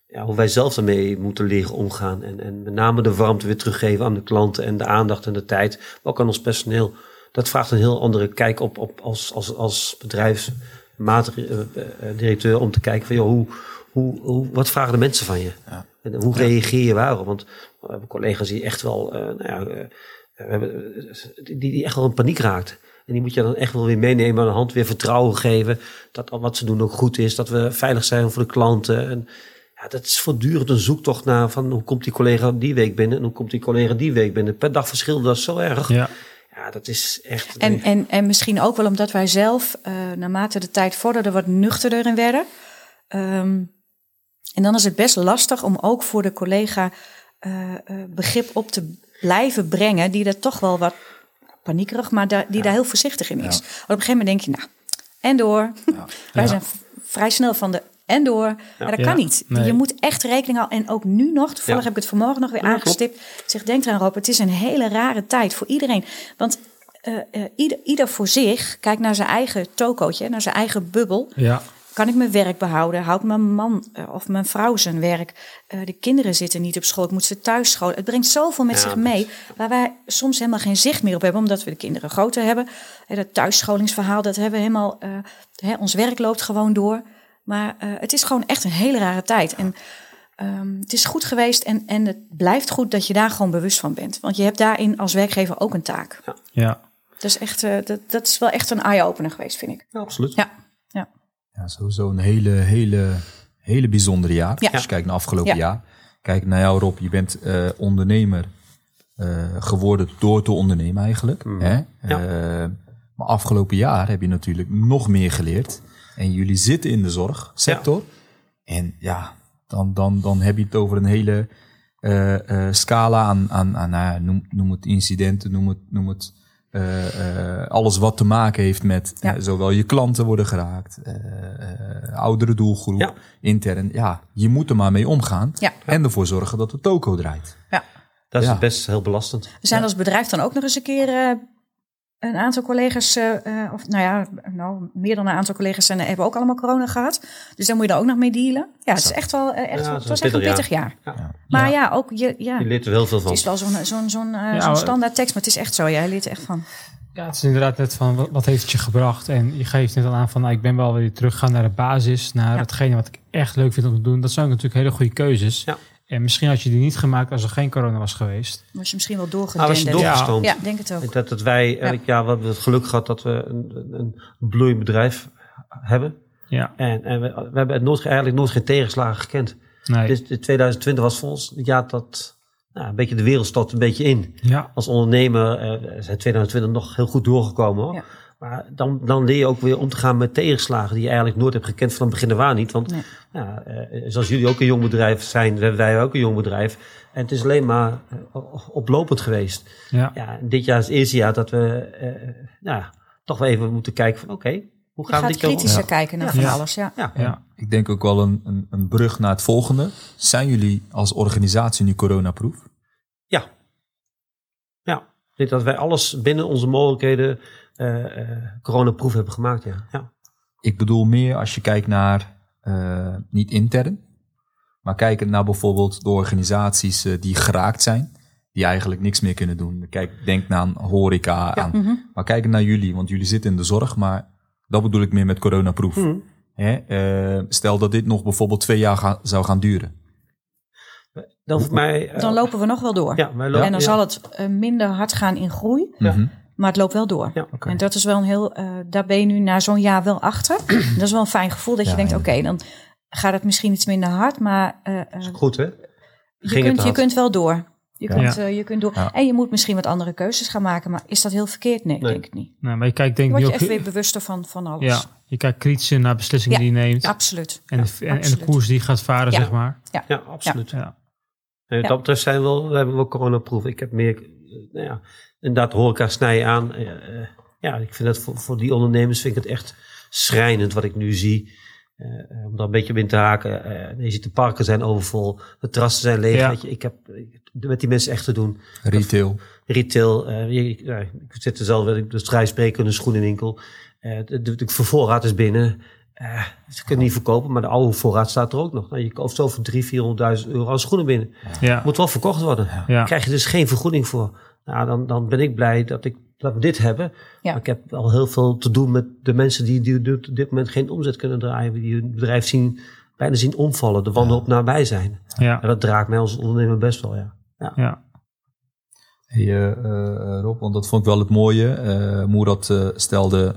ja, hoe wij zelf daarmee moeten leren omgaan. En, en met name de warmte weer teruggeven aan de klanten en de aandacht en de tijd. Maar ook aan ons personeel. Dat vraagt een heel andere kijk op, op als, als, als bedrijfsmaatdirecteur om te kijken van joh, hoe, hoe, hoe, wat vragen de mensen van je? Ja. En hoe reageer je waarop? Want we hebben collega's die echt wel, eh, nou ja, eh, we hebben, eh, die, die echt wel in paniek raakt. En die moet je dan echt wel weer meenemen aan de hand, weer vertrouwen geven. Dat wat ze doen ook goed is, dat we veilig zijn voor de klanten. En ja, dat is voortdurend een zoektocht naar van hoe komt die collega die week binnen en hoe komt die collega die week binnen. Per dag verschil dat is zo erg. Ja, Ja. dat is echt. En, en, en misschien ook wel omdat wij zelf, eh, naarmate de tijd vorderde, wat nuchterder in werden. Ehm, en dan is het best lastig om ook voor de collega eh, eh, begrip op te blijven brengen, die er toch wel wat paniekerig, maar daar, die daar heel voorzichtig in is. Want op een gegeven moment denk je, nou, en door. wij Ja. zijn v- vrij snel van de en door. Maar dat Ja. kan niet. Nee. Je moet echt rekening houden. En ook nu nog, toevallig Ja. heb ik het vanmorgen nog weer aangestipt. Ik zeg, denk eraan Rob, het is een hele rare tijd voor iedereen. Want eh, eh, ieder, ieder voor zich kijkt naar zijn eigen tokootje, naar zijn eigen bubbel. Ja. Kan ik mijn werk behouden? Houdt mijn man eh, of mijn vrouw zijn werk? De kinderen zitten niet op school. Ik moet ze thuis scholen. Het brengt zoveel met Ja, zich mee. Waar wij soms helemaal geen zicht meer op hebben. Omdat we de kinderen groter hebben. Dat thuisscholingsverhaal, dat hebben we helemaal... hè, ons werk loopt gewoon door. Maar eh, het is gewoon echt een hele rare tijd. En ehm, het is goed geweest. En, en het blijft goed dat je daar gewoon bewust van bent. Want je hebt daarin als werkgever ook een taak. Ja. Dat is, echt, eh, dat, dat is wel echt een eye-opener geweest, vind ik. Ja, absoluut. Ja, ja. Ja, sowieso een hele, hele, hele bijzondere jaar. Ja. Als je kijkt naar afgelopen Ja. jaar. Kijk naar jou Rob, je bent eh, ondernemer eh, geworden door te ondernemen eigenlijk. Hè? Eh, maar afgelopen jaar heb je natuurlijk nog meer geleerd. En jullie zitten in de zorgsector. En ja, dan, dan, dan heb je het over een hele eh, eh, scala aan, aan, aan nou noem, noem het incidenten, noem het, noem het eh, eh, alles wat te maken heeft met Ja. zowel je klanten worden geraakt, eh, eh, oudere doelgroep, Ja. intern. Ja, je moet er maar mee omgaan Ja. en ervoor zorgen dat de toko draait. ja. Dat is Ja. best heel belastend. We zijn als bedrijf dan ook nog eens een keer eh, een aantal collega's, eh, eh, of nou ja, nou, meer dan een aantal collega's zijn, hebben ook allemaal corona gehad. Dus daar moet je er ook nog mee dealen. Ja, het is echt wel, eh, echt, Ja, wel- het was echt een pittig jaar. Ja. Maar Ja. ja, ook je, ja, Je leert er heel veel van. het is wel zo'n zo'n zo'n hoor. standaard tekst, maar het is echt zo. Jij leert er echt van. Ja, het is inderdaad net van wat, wat heeft het je gebracht? En je geeft net al aan van nou, ik ben wel weer teruggegaan naar de basis, naar Ja. hetgene wat ik echt leuk vind om te doen. Dat zijn natuurlijk hele goede keuzes. Ja. En misschien had je die niet gemaakt als er geen corona was geweest. Was je misschien wel Nou, was je doorgestoomd. ja, denk het ook. Dat, dat wij, Ja. ja. we hebben het geluk gehad dat we een, een, bloeiend bedrijf hebben. Ja, En, en we, we hebben het nooit, eigenlijk nooit geen tegenslagen gekend. nee. Dus de 2020 was voor ons het jaar dat nou, een beetje de wereld stort een beetje in. ja, Als ondernemer eh, zijn 2020 nog heel goed doorgekomen. Hoor. Ja. Maar dan, dan leer je ook weer om te gaan met tegenslagen die je eigenlijk nooit hebt gekend van het begin af aan niet. Want Nee. ja, eh, zoals jullie ook een jong bedrijf zijn, hebben wij ook een jong bedrijf. En het is alleen maar eh, oplopend geweest. ja. Ja, dit jaar is het eerste jaar dat we eh, nou, ja, toch wel even moeten kijken van oké, hoe Je gaan we gaat dit jaar kritischer Ja. kijken naar Ja. van Ja. alles. Ja. Ja, ja. Ik denk ook wel een, een, een brug naar het volgende. Zijn jullie als organisatie nu coronaproof? ja. Ja, ik denk dat wij alles binnen onze mogelijkheden eh eh coronaproof hebben gemaakt. Ja. Ja. Ik bedoel meer als je kijkt naar, eh, niet intern, maar kijkend naar bijvoorbeeld de organisaties eh, die geraakt zijn, die eigenlijk niks meer kunnen doen. Kijk, denk naar horeca, aan, Mhm. maar kijken naar jullie, want jullie zitten in de zorg, maar dat bedoel ik meer met coronaproof. Mhm. Hè? eh, stel dat dit nog bijvoorbeeld twee jaar ga- zou gaan duren. Dan, voor mij, eh, Dan lopen we nog wel door. ja, wij lopen, en dan ja. zal het eh, minder hard gaan in groei. Ja. Mhm. Maar het loopt wel door. Ja. Oké. En dat is wel een heel, eh, daar ben je nu na zo'n jaar wel achter. dat is wel een fijn gevoel dat je denkt, ja. oké, dan gaat het misschien iets minder hard, maar eh, eh, Goed hè? je, kunt, je kunt wel door. Je Ja. kunt, eh, je kunt door. Ja. En je moet misschien wat andere keuzes gaan maken, maar is dat heel verkeerd? Nee, Nee. denk ik niet. Nou, maar je kijkt denk je ook... echt weer bewuster van, van alles. ja, je kijkt kritischer naar beslissingen Ja. die je neemt. Absoluut. En, de, en, en de koers die je gaat varen, Ja. zeg maar. Ja, absoluut. Ja. En dat betreft zijn we wel, we hebben wel coronaproof. Ik heb meer, nou ja, inderdaad horeca snijden aan. Eh, eh, ja, ik vind dat voor, voor die ondernemers vind ik het echt schrijnend wat ik nu zie. Eh, om daar een beetje op in te haken. Eh, je ziet de parken zijn overvol, de terrassen zijn leeg. Ja. Weet je, ik heb met die mensen echt te doen. Retail. Retail, eh, je- ik, ja, ik zit er zelf, ik dus vrij spreken in een schoenenwinkel. Eh, de, de, de vervoorraad is binnen. Eh, ze kunnen niet verkopen, maar de oude voorraad staat er ook nog. Nou, je koopt zo voor 300.000, 400.000 euro aan schoenen binnen. Ja. Moet wel verkocht worden. Ja. Daar krijg je dus geen vergoeding voor. Nou, dan, dan ben ik blij dat, ik, dat we dit hebben. Ja. Maar ik heb al heel veel te doen met de mensen die, die op dit moment geen omzet kunnen draaien. Die hun bedrijf zien, bijna zien omvallen. De wanhoop nabij zijn. Ja. En dat draagt mij als ondernemer best wel, ja. Ja. Hey, eh, eh, Rob, want dat vond ik wel het mooie. Eh Moerad eh, stelde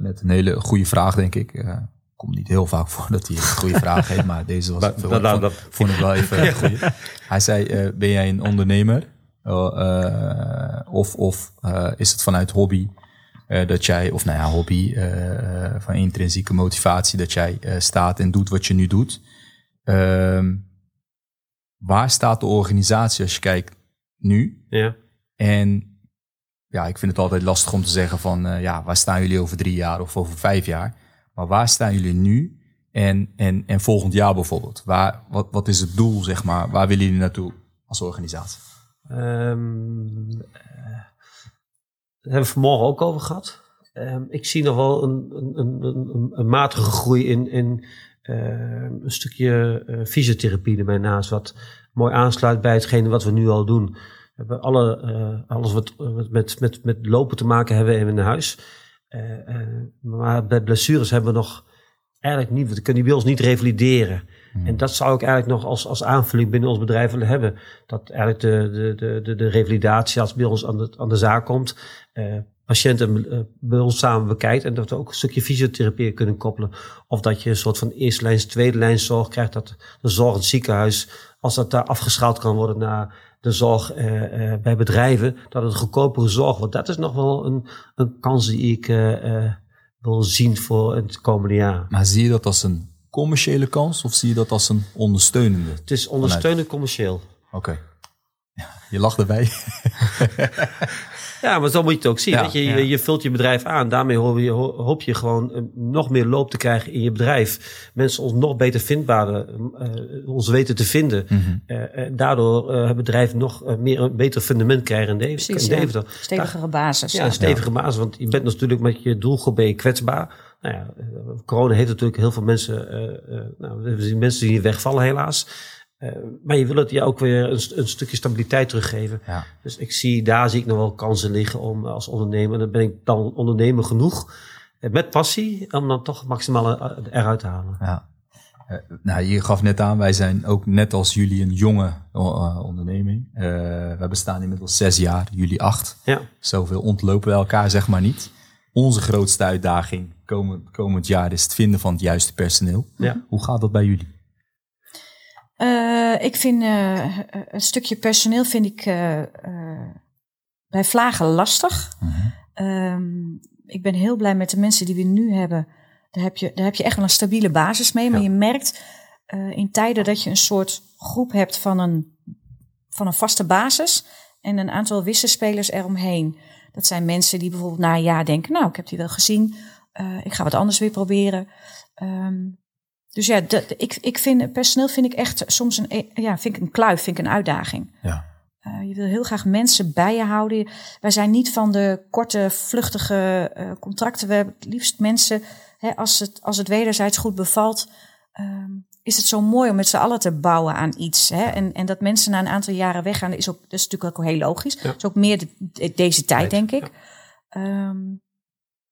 net een hele goede vraag, denk ik. Eh komt niet heel vaak voor dat hij een goede vraag heeft, maar deze was Maar- veel, dat- dat- vond, dat- vond ik wel even. Hij zei, eh, ben jij een ondernemer? Oh, eh, of of eh, is het vanuit hobby eh, dat jij, of nou ja, hobby, eh, eh, van intrinsieke motivatie, dat jij eh, staat en doet wat je nu doet? Ehm, waar staat de organisatie als je kijkt nu? ja. En ja, ik vind het altijd lastig om te zeggen van, eh, ja, waar staan jullie over drie jaar of over vijf jaar? Maar waar staan jullie nu en, en, en volgend jaar bijvoorbeeld? Waar, wat, wat is het doel, zeg maar? Waar willen jullie naartoe als organisatie? Ehm, eh, daar hebben we vanmorgen ook over gehad. Ehm, ik zie nog wel een, een, een, een, matige groei in, in ehm, een stukje eh, fysiotherapie ermee naast. Wat mooi aansluit bij hetgene wat we nu al doen. We hebben alle, eh, alles wat, met, met, met lopen te maken hebben in huis. Eh, eh, maar bij blessures hebben we nog eigenlijk niet, we kunnen die bij ons niet revalideren. En dat zou ik eigenlijk nog als, als aanvulling binnen ons bedrijf willen hebben. Dat eigenlijk de, de, de, de, de revalidatie als bij ons aan de, aan de zaak komt, eh, patiënten eh, bij ons samen bekijkt en dat we ook een stukje fysiotherapie kunnen koppelen. Of dat je een soort van eerste lijns, tweede lijns zorg krijgt, dat de zorg in het ziekenhuis, als dat daar afgeschaald kan worden naar de zorg eh, eh, bij bedrijven, dat het goedkopere zorg wordt. Dat is nog wel een, een kans die ik eh, wil zien voor het komende jaar. Maar zie je dat als een commerciële kans of zie je dat als een ondersteunende? Het is ondersteunend commercieel. Oké. Ja, je lacht erbij. Ja, maar zo moet je het ook zien. Ja, je, ja. je, vult je bedrijf aan. Daarmee hoop je, ho- hoop je gewoon eh, nog meer loop te krijgen in je bedrijf. Mensen ons nog beter vindbaar, eh, ons weten te vinden. Mhm. Eh, en daardoor eh het bedrijf nog meer een beter fundament krijgen in, Deventer. Precies, in ja. Deventer. Stevigere basis. Ja, een stevige basis. Want je bent natuurlijk met je doelgroep ben je kwetsbaar. Nou ja, eh, corona heeft natuurlijk heel veel mensen... eh, eh, nou, we zien mensen die wegvallen helaas. Maar je wil het je ook weer een, een stukje stabiliteit teruggeven. Ja. Dus ik zie, daar zie ik nog wel kansen liggen om als ondernemer. En dan ben ik dan ondernemer genoeg. Met passie, om dan toch het maximale eh, eruit te halen. Ja. Nou, je gaf net aan, wij zijn ook net als jullie een jonge onderneming. We bestaan inmiddels zes jaar, jullie acht. Ja. Zoveel ontlopen we elkaar zeg maar niet. Onze grootste uitdaging komend, komend jaar is het vinden van het juiste personeel. Ja. Hoe gaat dat bij jullie? Eh, ik vind eh, een stukje personeel vind ik eh, eh, bij vlagen lastig. Ehm, ik ben heel blij met de mensen die we nu hebben. Daar heb je, daar heb je echt wel een stabiele basis mee. Maar Ja. je merkt eh, in tijden dat je een soort groep hebt van een, van een vaste basis en een aantal wisselspelers eromheen. Dat zijn mensen die bijvoorbeeld na een jaar denken, nou, ik heb die wel gezien. Eh, ik ga wat anders weer proberen. Ehm, dus ja, dat, ik, ik vind personeel vind ik echt soms een, e- ja, vind ik een kluif, vind ik een uitdaging. Ja. Eh, je wil heel graag mensen bij je houden. Wij zijn niet van de korte, vluchtige eh, contracten. We hebben het liefst mensen, hè, als, het, als het wederzijds goed bevalt, ehm, is het zo mooi om met z'n allen te bouwen aan iets. Hè? En, en dat mensen na een aantal jaren weggaan, is, ook, dat is natuurlijk ook heel logisch. Ja. Dat is ook meer de- de- deze tijd, denk ik. Ehm,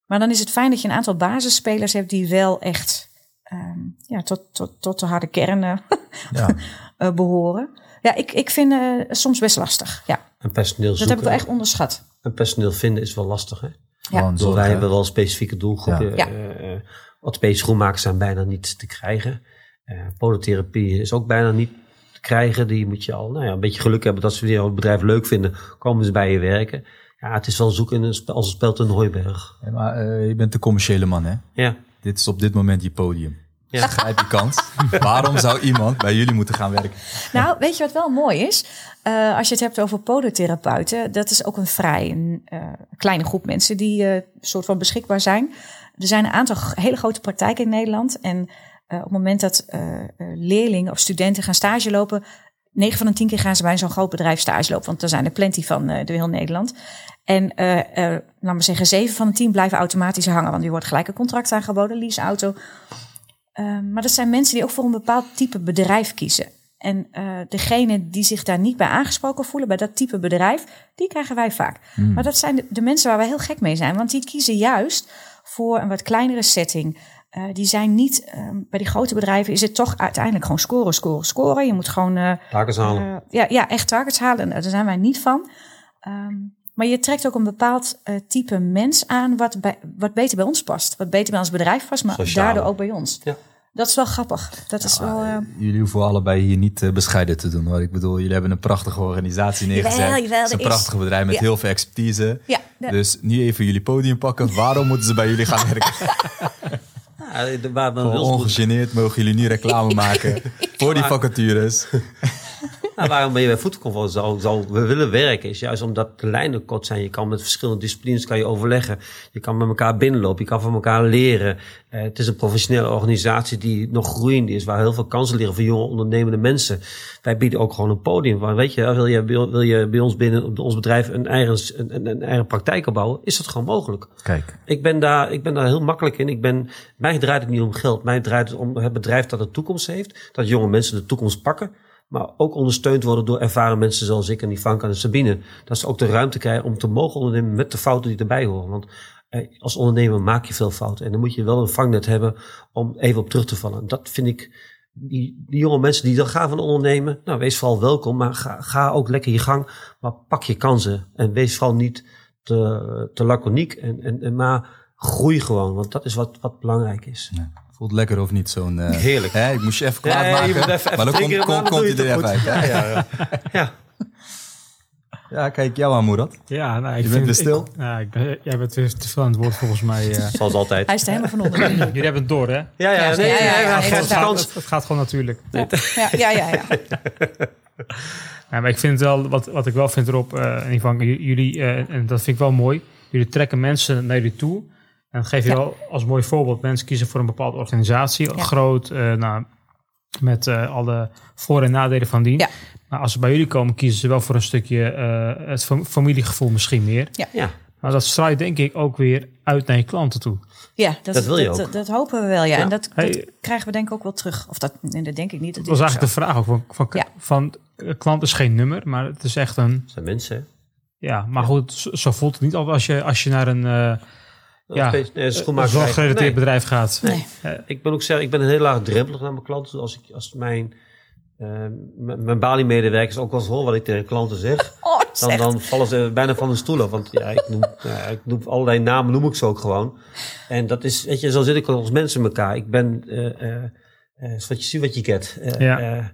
maar dan is het fijn dat je een aantal basisspelers hebt die wel echt ehm, ja, tot, tot, tot de harde kern eh, Ja. eh, behoren. Ja, ik, ik vind eh soms best lastig. Ja, En personeel dat zoeken. heb ik wel echt onderschat. En personeel vinden is wel lastig, hè? Gewoon Dus zorgen. wij hebben wel specifieke doelgroepen. Ja. Eh, orthopedische schoenmakers zijn bijna niet te krijgen. Eh podotherapie is ook bijna niet te krijgen. Die moet je al nou ja, een beetje geluk hebben dat ze weer het bedrijf leuk vinden. Komen ze bij je werken. Ja, het is wel zoeken een spel, als een speld in Hooiberg. Ja, maar eh, je bent de commerciële man, hè? Ja. Dit is op dit moment je podium. Ja. Grijp je kans. Waarom zou iemand bij jullie moeten gaan werken? Nou, weet je wat wel mooi is? Eh, als je het hebt over podotherapeuten, dat is ook een vrij een, eh, kleine groep mensen die eh soort van beschikbaar zijn. Er zijn een aantal hele grote praktijken in Nederland. En eh, op het moment dat eh, eh, leerlingen of studenten gaan stage lopen, 9 van de 10 keer gaan ze bij zo'n groot bedrijf stage lopen. Want er zijn er plenty van uh, door heel Nederland. En uh, uh, laat maar zeggen, 7 van de 10 blijven automatisch hangen. Want die wordt gelijk een contract aangeboden, leaseauto. maar dat zijn mensen die ook voor een bepaald type bedrijf kiezen. En degene die zich daar niet bij aangesproken voelen, bij dat type bedrijf, die krijgen wij vaak. Mm. Maar dat zijn de, de, mensen waar wij heel gek mee zijn. Want die kiezen juist voor een wat kleinere setting. Uh, die zijn niet, um, bij die grote bedrijven is het toch uiteindelijk gewoon scoren, scoren, scoren. Je moet gewoon... Uh, targets halen. ja, ja, echt targets halen. Daar zijn wij niet van. Um, maar je trekt ook een bepaald type mens aan wat, bij, wat beter bij ons past. Wat beter bij ons bedrijf past, maar Sociale. daardoor ook bij ons. Ja. Dat is wel grappig. Dat is wel, uh... Jullie hoeven allebei hier niet uh, bescheiden te doen. Hoor. Ik bedoel, jullie hebben een prachtige organisatie neergezet. Jawel, jawel, het is een prachtig bedrijf met ja. heel veel expertise. Ja. Dus nu even jullie podium pakken. Waarom moeten ze bij jullie gaan werken? Waar ongegeneerd mogen jullie nu reclame maken voor die vacatures. Nou, waarom ben je bij voetbalconferentie zo, zo we willen werken? Is juist omdat de lijnen kort zijn. Je kan met verschillende disciplines kan je overleggen. Je kan met elkaar binnenlopen. Je kan van elkaar leren. Uh, het is een professionele organisatie die nog groeiend is. Waar heel veel kansen liggen voor jonge ondernemende mensen. Wij bieden ook gewoon een podium. Waar, weet je, wil je, wil je bij ons binnen op ons bedrijf een eigen, een, een eigen praktijk opbouwen? Is dat gewoon mogelijk? Kijk. Ik ben daar, ik ben daar heel makkelijk in. Ik ben, mij draait het niet om geld. Mij draait het om het bedrijf dat een toekomst heeft. Dat jonge mensen de toekomst pakken maar ook ondersteund worden door ervaren mensen zoals ik en die Frank en Sabine. Dat ze ook de ruimte krijgen om te mogen ondernemen met de fouten die erbij horen. Want eh, als ondernemer maak je veel fouten en dan moet je wel een vangnet hebben om even op terug te vallen. Dat vind ik, die, jonge mensen die dan gaan van ondernemen, nou wees vooral welkom, maar ga, ga ook lekker je gang, maar pak je kansen en wees vooral niet te, te laconiek en, en, en maar groei gewoon, want dat is wat, wat belangrijk is. Voelt lekker of niet, zo'n... Uh, Heerlijk. Hè, ik moest je even kwaad ja, maken, even, maar dan komt, kom, komt hij er even uit. Ja, ja, ja. ja. ja. kijk, jou aan, Moerat. Ja, nou, ik je bent weer stil. Ik, ja, ik ben, jij bent weer te veel aan het woord volgens mij. Uh. Zoals altijd. Hij is er helemaal van onder. Jullie hebben het door, hè? Ja, ja, ja. Nee, ja, ja, ja, het, gaat, het, gaat gewoon natuurlijk. Ja, ja, ja. ja, ja. maar ik vind wel, wat, wat ik wel vind erop, uh, in ieder geval, jullie, uh, en dat vind ik wel mooi, jullie trekken mensen naar jullie toe en dat geef je wel als mooi voorbeeld. Mensen kiezen voor een bepaalde organisatie, groot, uh, nou, met uh, alle voor- en nadelen van dien. Maar als ze bij jullie komen, kiezen ze wel voor een stukje uh, het familiegevoel misschien meer. Ja. ja. Maar dat straalt denk ik ook weer uit naar je klanten toe. Ja, dat, dat wil je ook. Dat, hopen we wel, ja. En dat, dat, krijgen we denk ik ook wel terug. Of dat, dat denk ik niet. Dat, was eigenlijk de vraag ook. Van, van, van, klant is geen nummer, maar het is echt een... Het zijn mensen. Ja, maar goed, zo voelt het niet als je, als je naar een ja, een zorggerelateerd nee. bedrijf gaat. Nee. Uh, ik ben ook zeg, ik ben een heel laag drempelig naar mijn klanten. Als, ik, als mijn, uh, mijn Bali-medewerkers ook wel eens horen wat ik tegen klanten zeg, oh, dan, dan vallen ze bijna van hun stoel af. Want ja, ik noem, ja, ik noem allerlei namen, noem ik ze ook gewoon. En dat is, weet je, zo zit ik als mensen in elkaar. Ik ben, uh, wat je ziet, wat je get. ja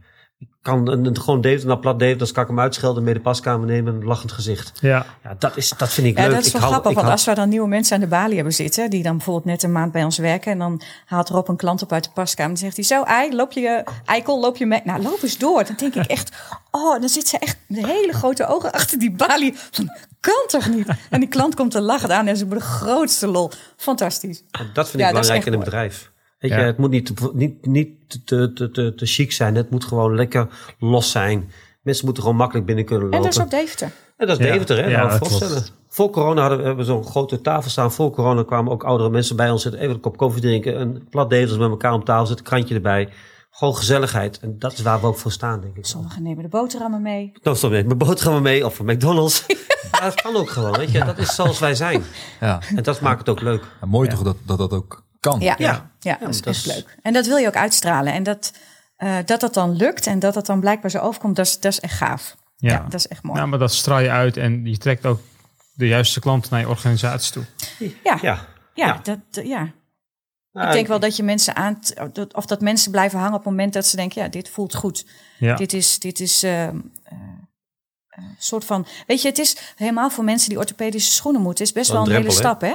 kan een, gewoon David naar plat David, dan kan ik hem uitschelden, mee de paskamer nemen en een lachend gezicht. Ja, ja dat, is, dat vind ik ja, leuk. Dat is wel ik grappig, hou, want als we dan nieuwe mensen aan de balie hebben zitten, die dan bijvoorbeeld net een maand bij ons werken, en dan haalt Rob een klant op uit de paskamer en zegt hij, zo ei, loop je, eikel, loop je mee? Nou, loop eens door. Dan denk ik echt, oh, dan zit ze echt met hele grote ogen achter die balie. Van, kan toch niet? En die klant komt te lachen aan en ze de grootste lol. Fantastisch. Dat vind ik ja, belangrijk in een bedrijf. Weet je, het moet niet, niet, niet te, te, te, te chic zijn. Het moet gewoon lekker los zijn. Mensen moeten gewoon makkelijk binnen kunnen lopen. En dat is ook Deventer. En dat is ja. Deventer, hè? Ja, voorstellen. Voor corona hadden we zo'n grote tafel staan. Voor corona kwamen ook oudere mensen bij ons zitten. Even een kop koffie drinken. Een plat Deventers met elkaar om tafel zitten. Krantje erbij. Gewoon gezelligheid. En dat is waar we ook voor staan, denk ik. Sommigen nemen de boterhammen mee. Dan stop ik mijn boterhammen mee. Of van McDonald's. ja, dat kan ook gewoon, weet je. Dat is zoals wij zijn. Ja. En dat maakt het ook leuk. Ja, mooi toch dat, dat dat ook kan. Ja, ja. ja dat is leuk. En dat wil je ook uitstralen. En dat, uh, dat dat dan lukt en dat dat dan blijkbaar zo overkomt, dat is, dat is echt gaaf. Ja. ja. dat is echt mooi. Ja, maar dat straal je uit en je trekt ook de juiste klanten naar je organisatie toe. Ja, ja. ja, Dat, ja. Nou, ik denk wel dat je mensen aan, of dat mensen blijven hangen op het moment dat ze denken, ja, dit voelt goed. Ja. Dit is, dit is uh, uh, soort van, weet je, het is helemaal voor mensen die orthopedische schoenen moeten, is best wel een, wel een hele stap, hè?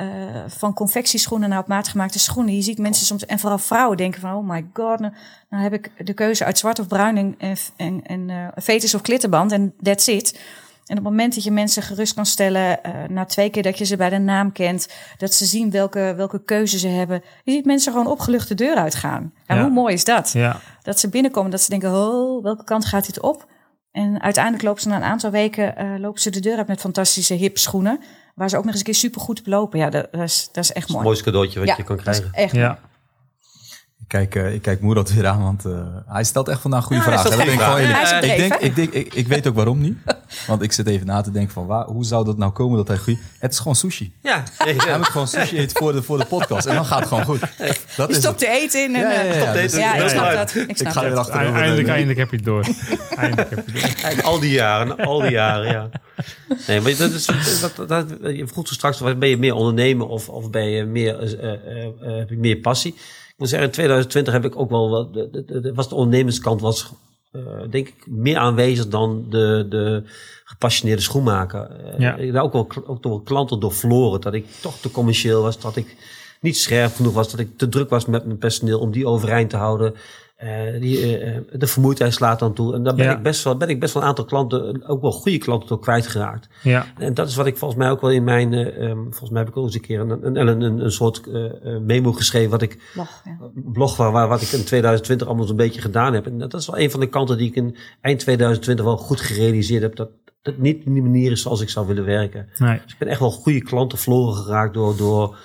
Uh, van confectieschoenen naar op maat gemaakte schoenen. Je ziet mensen soms, en vooral vrouwen, denken van: oh my god, nou, nou heb ik de keuze uit zwart of bruin en, en, en uh, fetus of klittenband en that's it. En op het moment dat je mensen gerust kan stellen, eh, na twee keer dat je ze bij de naam kent, dat ze zien welke, welke keuze ze hebben. Je ziet mensen gewoon opgelucht de deur uitgaan. En Ja. hoe mooi is dat? Ja, Dat ze binnenkomen, dat ze denken, oh, welke kant gaat dit op? En uiteindelijk lopen ze na een aantal weken eh, lopen ze de deur uit met fantastische hip schoenen. Waar ze ook nog eens een keer super goed op lopen. Ja, dat, dat is, dat is echt Het mooi. mooiste cadeautje wat ja, je kan dat is krijgen. echt mooi. ja. Ik kijk, eh, ik kijk Moerad weer aan, want eh, hij stelt echt vandaag goede Ja, hij vragen. Dat ben ik ik, denk, ik, denk, ik, ik weet ook waarom niet. Want ik zit even na te denken van waar, hoe zou dat nou komen dat hij goed... Het is gewoon sushi. Ja, nee, Hij ja. moet gewoon sushi eten voor de, voor de podcast. En dan gaat het gewoon goed. Dat Je is stopt te eten in en... Ja, ja, ja, eh, Dus- eten. ik snap dat. Ik Ik snap ga achterover. Eindelijk, eindelijk heb je het door. Eindelijk heb je het door. Al die jaren, al die jaren, ja. Nee, maar dat is, dat, dat, je vroeg zo straks, ben je meer ondernemer of, of ben je meer, eh, eh, eh, heb je meer passie? Ik moet zeggen, in 2020 heb ik ook wel wat, de, de, de- was de ondernemerskant was, eh, denk ik, meer aanwezig dan de, de gepassioneerde schoenmaker. Ja. Ik heb daar ook wel, ook wel klanten door verloren, dat ik toch te commercieel was, dat ik niet scherp genoeg was, dat ik te druk was met mijn personeel om die overeind te houden. Eh, die, eh, eh, de vermoeidheid slaat dan toe. En daar ben, Ja. ik best wel, ben ik best wel een aantal klanten, ook wel goede klanten, door kwijtgeraakt. Ja, En dat is wat ik volgens mij ook wel in mijn, eh, ehm, volgens mij heb ik ook eens een keer een, een, een, een, soort memo geschreven, wat ik, ja. blog waar, waar, wat ik in 2020 allemaal zo'n beetje gedaan heb. En dat is wel een van de kanten die ik in eind 2020 wel goed gerealiseerd heb, dat het niet de manier is zoals ik zou willen werken. nee. Dus ik ben echt wel goede klanten verloren geraakt door, door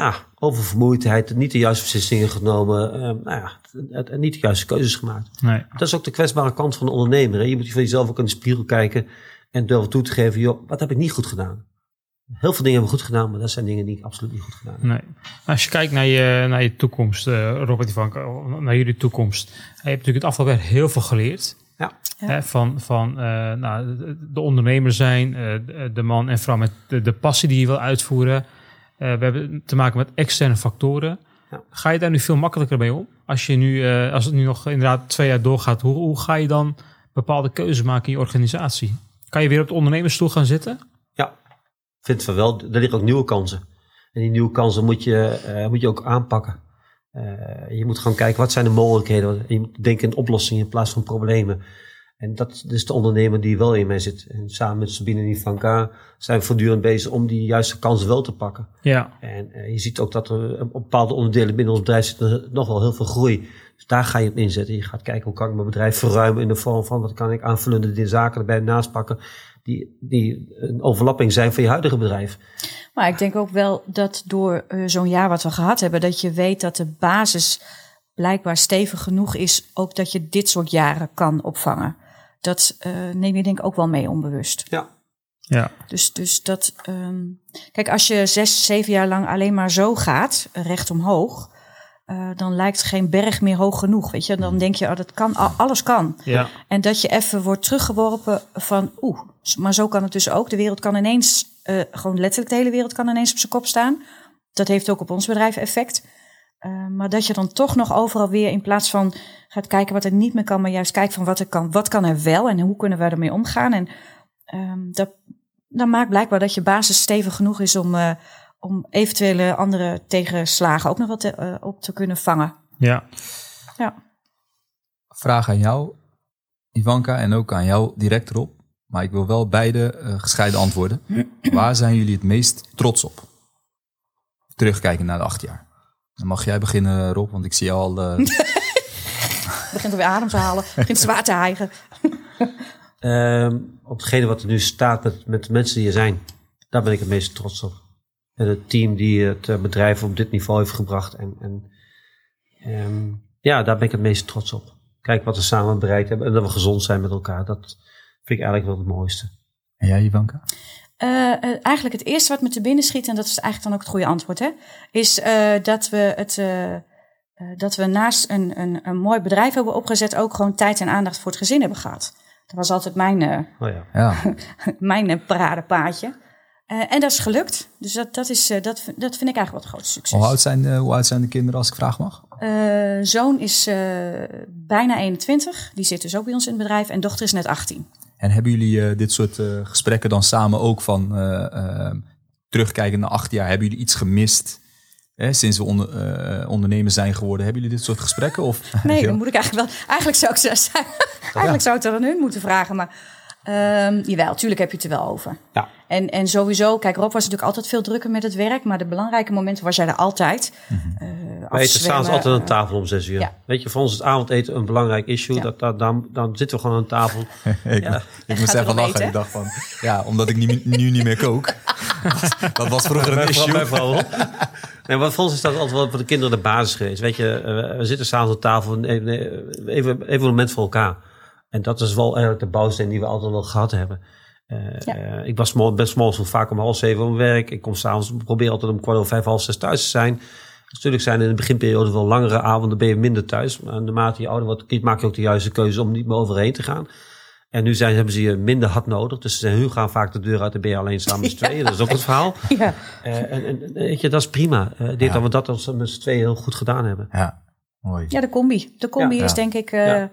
ja, oververmoeidheid, niet de juiste beslissingen genomen, ehm, nou ja, het- het- niet de juiste keuzes gemaakt. nee. Dat is ook de kwetsbare kant van de ondernemer. Hè? Je moet voor jezelf ook in de spiegel kijken en durven toe te geven, joh, wat heb ik niet goed gedaan? Heel veel dingen hebben we goed gedaan, maar dat zijn dingen die ik absoluut niet goed gedaan heb. Nee. Als je kijkt naar je, naar je toekomst, eh, Robert Ivanka, naar jullie toekomst. Je hebt natuurlijk het afgelopen jaar heel veel geleerd. Ja. Hè, van van eh, nou, de, de ondernemer zijn, eh, de, de man en vrouw met de, de passie die je wil uitvoeren. Eh, we hebben te maken met externe factoren. Ja. Ga je daar nu veel makkelijker mee om? Als, je nu, eh, als het nu nog inderdaad twee jaar doorgaat, hoe, hoe ga je dan bepaalde keuzes maken in je organisatie? Kan je weer op de ondernemersstoel gaan zitten? Ja, vind van wel. Er liggen ook nieuwe kansen. En die nieuwe kansen moet je, eh, moet je ook aanpakken. Je moet gewoon kijken, wat zijn de mogelijkheden? En je moet denken in oplossingen in plaats van problemen. En dat is de ondernemer die wel in mij zit. En samen met Sabine en Ivanka zijn we voortdurend bezig om die juiste kansen wel te pakken. Ja, En eh, je ziet ook dat er op bepaalde onderdelen binnen ons bedrijf zit nog wel heel veel groei. Dus daar ga je op inzetten. Je gaat kijken hoe kan ik mijn bedrijf verruimen in de vorm van wat kan ik aanvullende zaken erbij naast pakken. Die, die een overlapping zijn van je huidige bedrijf. Maar ik denk ook wel dat door eh, zo'n jaar wat we gehad hebben, dat je weet dat de basis blijkbaar stevig genoeg is, ook dat je dit soort jaren kan opvangen. Dat eh, neem je denk ik ook wel mee onbewust. Ja, ja, Dus, dus dat. ehm, kijk, als je zes, zeven jaar lang alleen maar zo gaat, recht omhoog, eh, dan lijkt geen berg meer hoog genoeg. Weet je, dan denk je, oh, dat kan, al- alles kan. ja, En dat je even wordt teruggeworpen van, oeh, maar zo kan het dus ook. De wereld kan ineens, eh, gewoon letterlijk de hele wereld kan ineens op zijn kop staan. Dat heeft ook op ons bedrijf effect. Eh, maar dat je dan toch nog overal weer in plaats van gaat kijken wat er niet meer kan, maar juist kijkt van wat er kan, wat kan er wel en hoe kunnen we ermee omgaan. En ehm, dat, dat maakt blijkbaar dat je basis stevig genoeg is om, eh, om eventuele andere tegenslagen ook nog wat te- eh, op te kunnen vangen. ja. Ja. Vraag aan jou, Ivanka, en ook aan jou direct erop. Maar ik wil wel beide gescheiden antwoorden. Waar zijn jullie het meest trots op? Terugkijken naar de acht jaar. Dan mag jij beginnen, Rob, want ik zie jou al... eh, Begint er weer adem te halen, begint zwaar te hijgen. Ehm, op hetgene wat er nu staat met, met de mensen die er zijn. Daar ben ik het meest trots op. En het team die het eh, bedrijf op dit niveau heeft gebracht. En, en ehm, ja, daar ben ik het meest trots op. Kijk wat we samen bereikt hebben. En dat we gezond zijn met elkaar. Dat vind ik eigenlijk wel het mooiste. en jij, Ivanka? Eh, eh, eigenlijk het eerste wat me te binnen schiet, en dat is eigenlijk dan ook het goede antwoord, hè, is eh, dat, we het, eh, eh, dat we naast een, een, een mooi bedrijf hebben opgezet, ook gewoon tijd en aandacht voor het gezin hebben gehad. Dat was altijd mijn, eh, Oh ja. Ja, mijn paradepaadje. Eh, en dat is gelukt. Dus dat, dat, is, eh, dat, dat vind ik eigenlijk wel het grootste succes. hoe oud, zijn, eh, hoe oud zijn de kinderen, als ik vragen mag? Eh, zoon is eh, bijna 21. Die zit dus ook bij ons in het bedrijf. En dochter is net 18. En hebben jullie eh, dit soort eh, gesprekken dan samen ook van eh, eh, terugkijken naar acht jaar? Hebben jullie iets gemist hè, sinds we onder, eh, ondernemers zijn geworden? Hebben jullie dit soort gesprekken? Of, Nee, dan moet ik eigenlijk wel. Eigenlijk zou ik, ze- eigenlijk zou ik dat aan hun moeten vragen. Maar Ehm, jawel, natuurlijk heb je het er wel over. Ja. En, en sowieso, kijk, Rob was natuurlijk altijd veel drukker met het werk, maar de belangrijke momenten was jij er altijd. Eh, Wij eten s'avonds altijd aan eh, tafel om zes uur. ja. Weet je, voor ons is avondeten een belangrijk issue. Ja. Dat, dat, dan, dan zitten we gewoon aan tafel. ik, Ja. ik moest even lachen. eten? Ik dacht van, ja, omdat ik nu, nu niet meer kook. dat was vroeger een issue. Nee, maar voor ons is dat altijd wel voor de kinderen de basis geweest. Weet je, eh, we zitten s'avonds aan tafel en even, even, even een moment voor elkaar. En dat is wel eigenlijk de bouwsteen die we altijd wel gehad hebben. Eh, Ja. eh, ik was mo- best morgens vaak om half zeven op werk. Ik kom s'avonds, probeer altijd om kwart over vijf, half zes thuis te zijn. Natuurlijk zijn in de beginperiode wel langere avonden, ben je minder thuis. Maar naarmate je ouder wordt, maak je ook de juiste keuze om niet meer overheen te gaan. En nu zijn, hebben ze je minder hard nodig. Dus ze hun gaan vaak de deur uit en ben je alleen samen met z'n tweeën. Dat is ook het verhaal. Ja, Eh, en, weet je, dat is prima. Eh, denk Ja. dat we dat als met z'n tweeën heel goed gedaan hebben. Ja, mooi. ja, de combi. De combi Ja. is denk ik... Ja.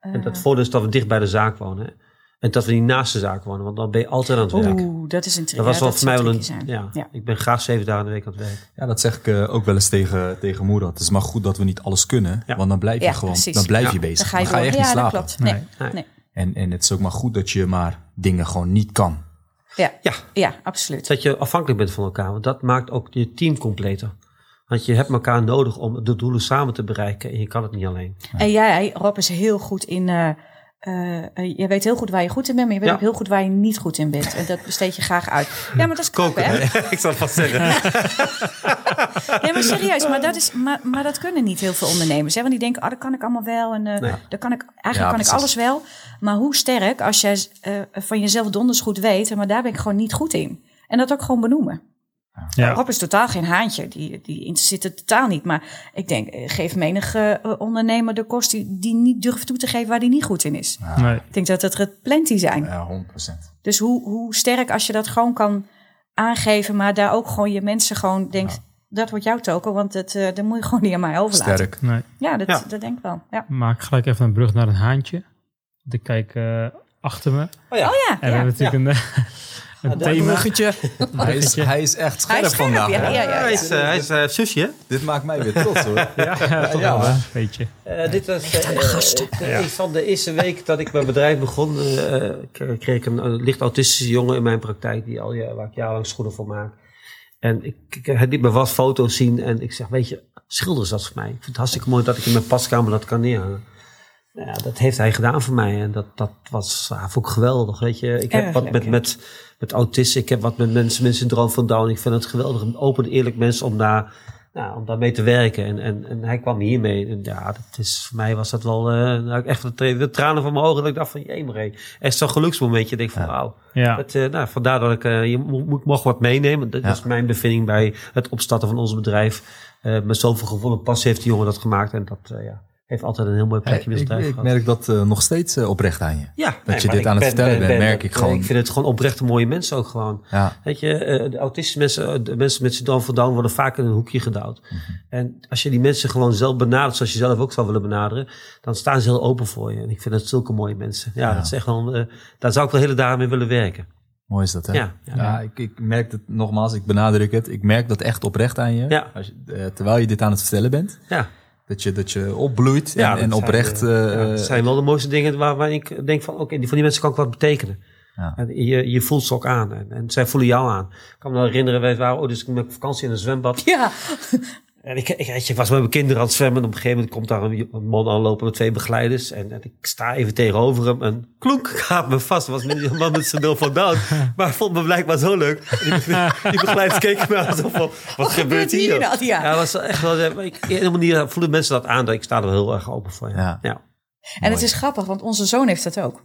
En het voordeel is dat we dicht bij de zaak wonen. hè. En dat we niet naast de zaak wonen, want dan ben je altijd aan het werk. Oeh, dat is een tri- Dat was ja, wel dat voor mij wel een. Ja, Ja. Ik ben graag zeven dagen in de week aan het werk. Ja, dat zeg ik eh, ook wel eens tegen, tegen moeder. Het is maar goed dat we niet alles kunnen. Ja. Want dan blijf je Ja, gewoon, precies. dan blijf je bezig. Dan ga je, echt ja, niet slapen. dat klopt. Nee, Nee. nee. En, en het is ook maar goed dat je maar dingen gewoon niet kan. Ja. Ja. ja, absoluut. Dat je afhankelijk bent van elkaar, want dat maakt ook je team completer. Want je hebt elkaar nodig om de doelen samen te bereiken en je kan het niet alleen. En jij, Rob, is heel goed in. eh eh, eh, je weet heel goed waar je goed in bent, maar je weet Ja. ook heel goed waar je niet goed in bent. En dat besteed je graag uit. Ja, maar dat is knap, Koken, hè? ik zal het vast zeggen. Nee, maar serieus, maar dat, is, maar, maar dat kunnen niet heel veel ondernemers. Hè? Want die denken, oh, dat kan ik allemaal wel. En eh Nee. dat kan ik, eigenlijk Ja, kan precies. ik alles wel. Maar hoe sterk als jij eh, van jezelf donders goed weet, maar daar ben ik gewoon niet goed in. En dat ook gewoon benoemen. Ja. Rob is totaal geen haantje. Die, die interesseert het totaal niet. Maar ik denk, eh, geef menig eh, ondernemer de kost die, die niet durft toe te geven waar die niet goed in is. Nee. Ik denk dat het er plenty zijn. Ja, 100%. Dus hoe, hoe sterk als je dat gewoon kan aangeven, maar daar ook gewoon je mensen gewoon denkt, dat wordt jouw token, want het, eh dat moet je gewoon niet aan mij overlaten. Sterk. Nee. Ja, dat, Ja. dat denk ik wel. Ja. Maak gelijk even een brug naar een haantje. Want ik kijk eh, achter me. Oh ja. Oh ja, En we hebben natuurlijk een, een thema. bruggetje. Hij is, hij is echt Hij scherp is scherp, vandaag. ja, hoor. ja, ja. Hij is, eh, hij is eh, susje, hè? Dit maakt mij weer trots hoor. Ja, ja, toch Ja. wel? Weet je. Eh, dit was van de eerste week dat ik mijn bedrijf begon. kreeg ik een, een licht autistische jongen in mijn praktijk, die al, ja, waar ik jarenlang schoenen voor maak. En ik, ik, hij liet me wat foto's zien en ik zeg, weet je, schilder is dat voor mij. Ik vind het hartstikke mooi dat ik in mijn paskamer dat kan neerhangen. Nou Ja, dat heeft hij gedaan voor mij en dat, dat was ja, vond ik geweldig. Weet je, ik heb Erg wat leuk, met, ja. met, met autisten, ik heb wat met mensen met syndroom van Down. Ik vind het geweldig, een open, eerlijk mens om daar, nou, om daarmee te werken. En, en, en hij kwam hiermee. En ja, dat is, voor mij was dat wel eh, nou, echt de, tra- de tranen van mijn ogen. Dat ik dacht van, jee, maar echt zo'n geluksmomentje. Ik denk van, wauw. Ja. Dat, eh, nou, vandaar dat ik, eh, je mo- moet, mocht wat meenemen. Dat Ja. is mijn bevinding bij het opstarten van ons bedrijf. Eh, met zoveel gevoel en passie heeft die jongen dat gemaakt. En dat eh, ja, heeft altijd een heel mooi plekje het ik, ik merk dat eh, nog steeds eh, oprecht aan je. Ja, Dat je dit aan het vertellen bent, merk ik gewoon. Ik vind het gewoon oprechte mooie mensen ook gewoon. Ja, Weet je, eh, de autistische mensen, de mensen met syndroom van Down worden vaak in een hoekje gedouwd. Mhm. En als je die mensen gewoon zelf benadert, zoals je zelf ook zou willen benaderen, dan staan ze heel open voor je. En ik vind het zulke mooie mensen. Ja, Ja. dat is echt wel, daar zou ik wel hele dagen mee willen werken. mooi is dat hè? Ja, Ja, ja. ik, ik merk het nogmaals, ik benadruk het. Ik merk dat echt oprecht aan je. Ja. Als je terwijl je dit aan het vertellen bent. Ja, Dat je, dat je opbloeit ja en, dat zijn, oprecht... eh, eh, ja, dat zijn wel de mooiste dingen waar, waar ik denk van, oké, die voor die mensen kan ik wat betekenen. Ja. En je, je voelt ze ook aan en, en zij voelen jou aan. Ik kan me nog herinneren, wij waren ooit dus met vakantie in een zwembad. Ja, En ik, ik, was met mijn kinderen aan het zwemmen. En op een gegeven moment komt daar een, man aanlopen met twee begeleiders. En, en ik sta even tegenover hem. En klonk gaat me vast. Was een man met zijn deel van down. Maar hij vond me blijkbaar zo leuk. En die, die begeleiders keken me aan. Zo van, wat gebeurt hier? hier dan? Ja. dat was echt wel... Ik, op een manier voelen mensen dat aan. Dat ik sta er heel erg open voor. Ja, Ja. ja. ja. en het is grappig, want onze zoon heeft dat ook.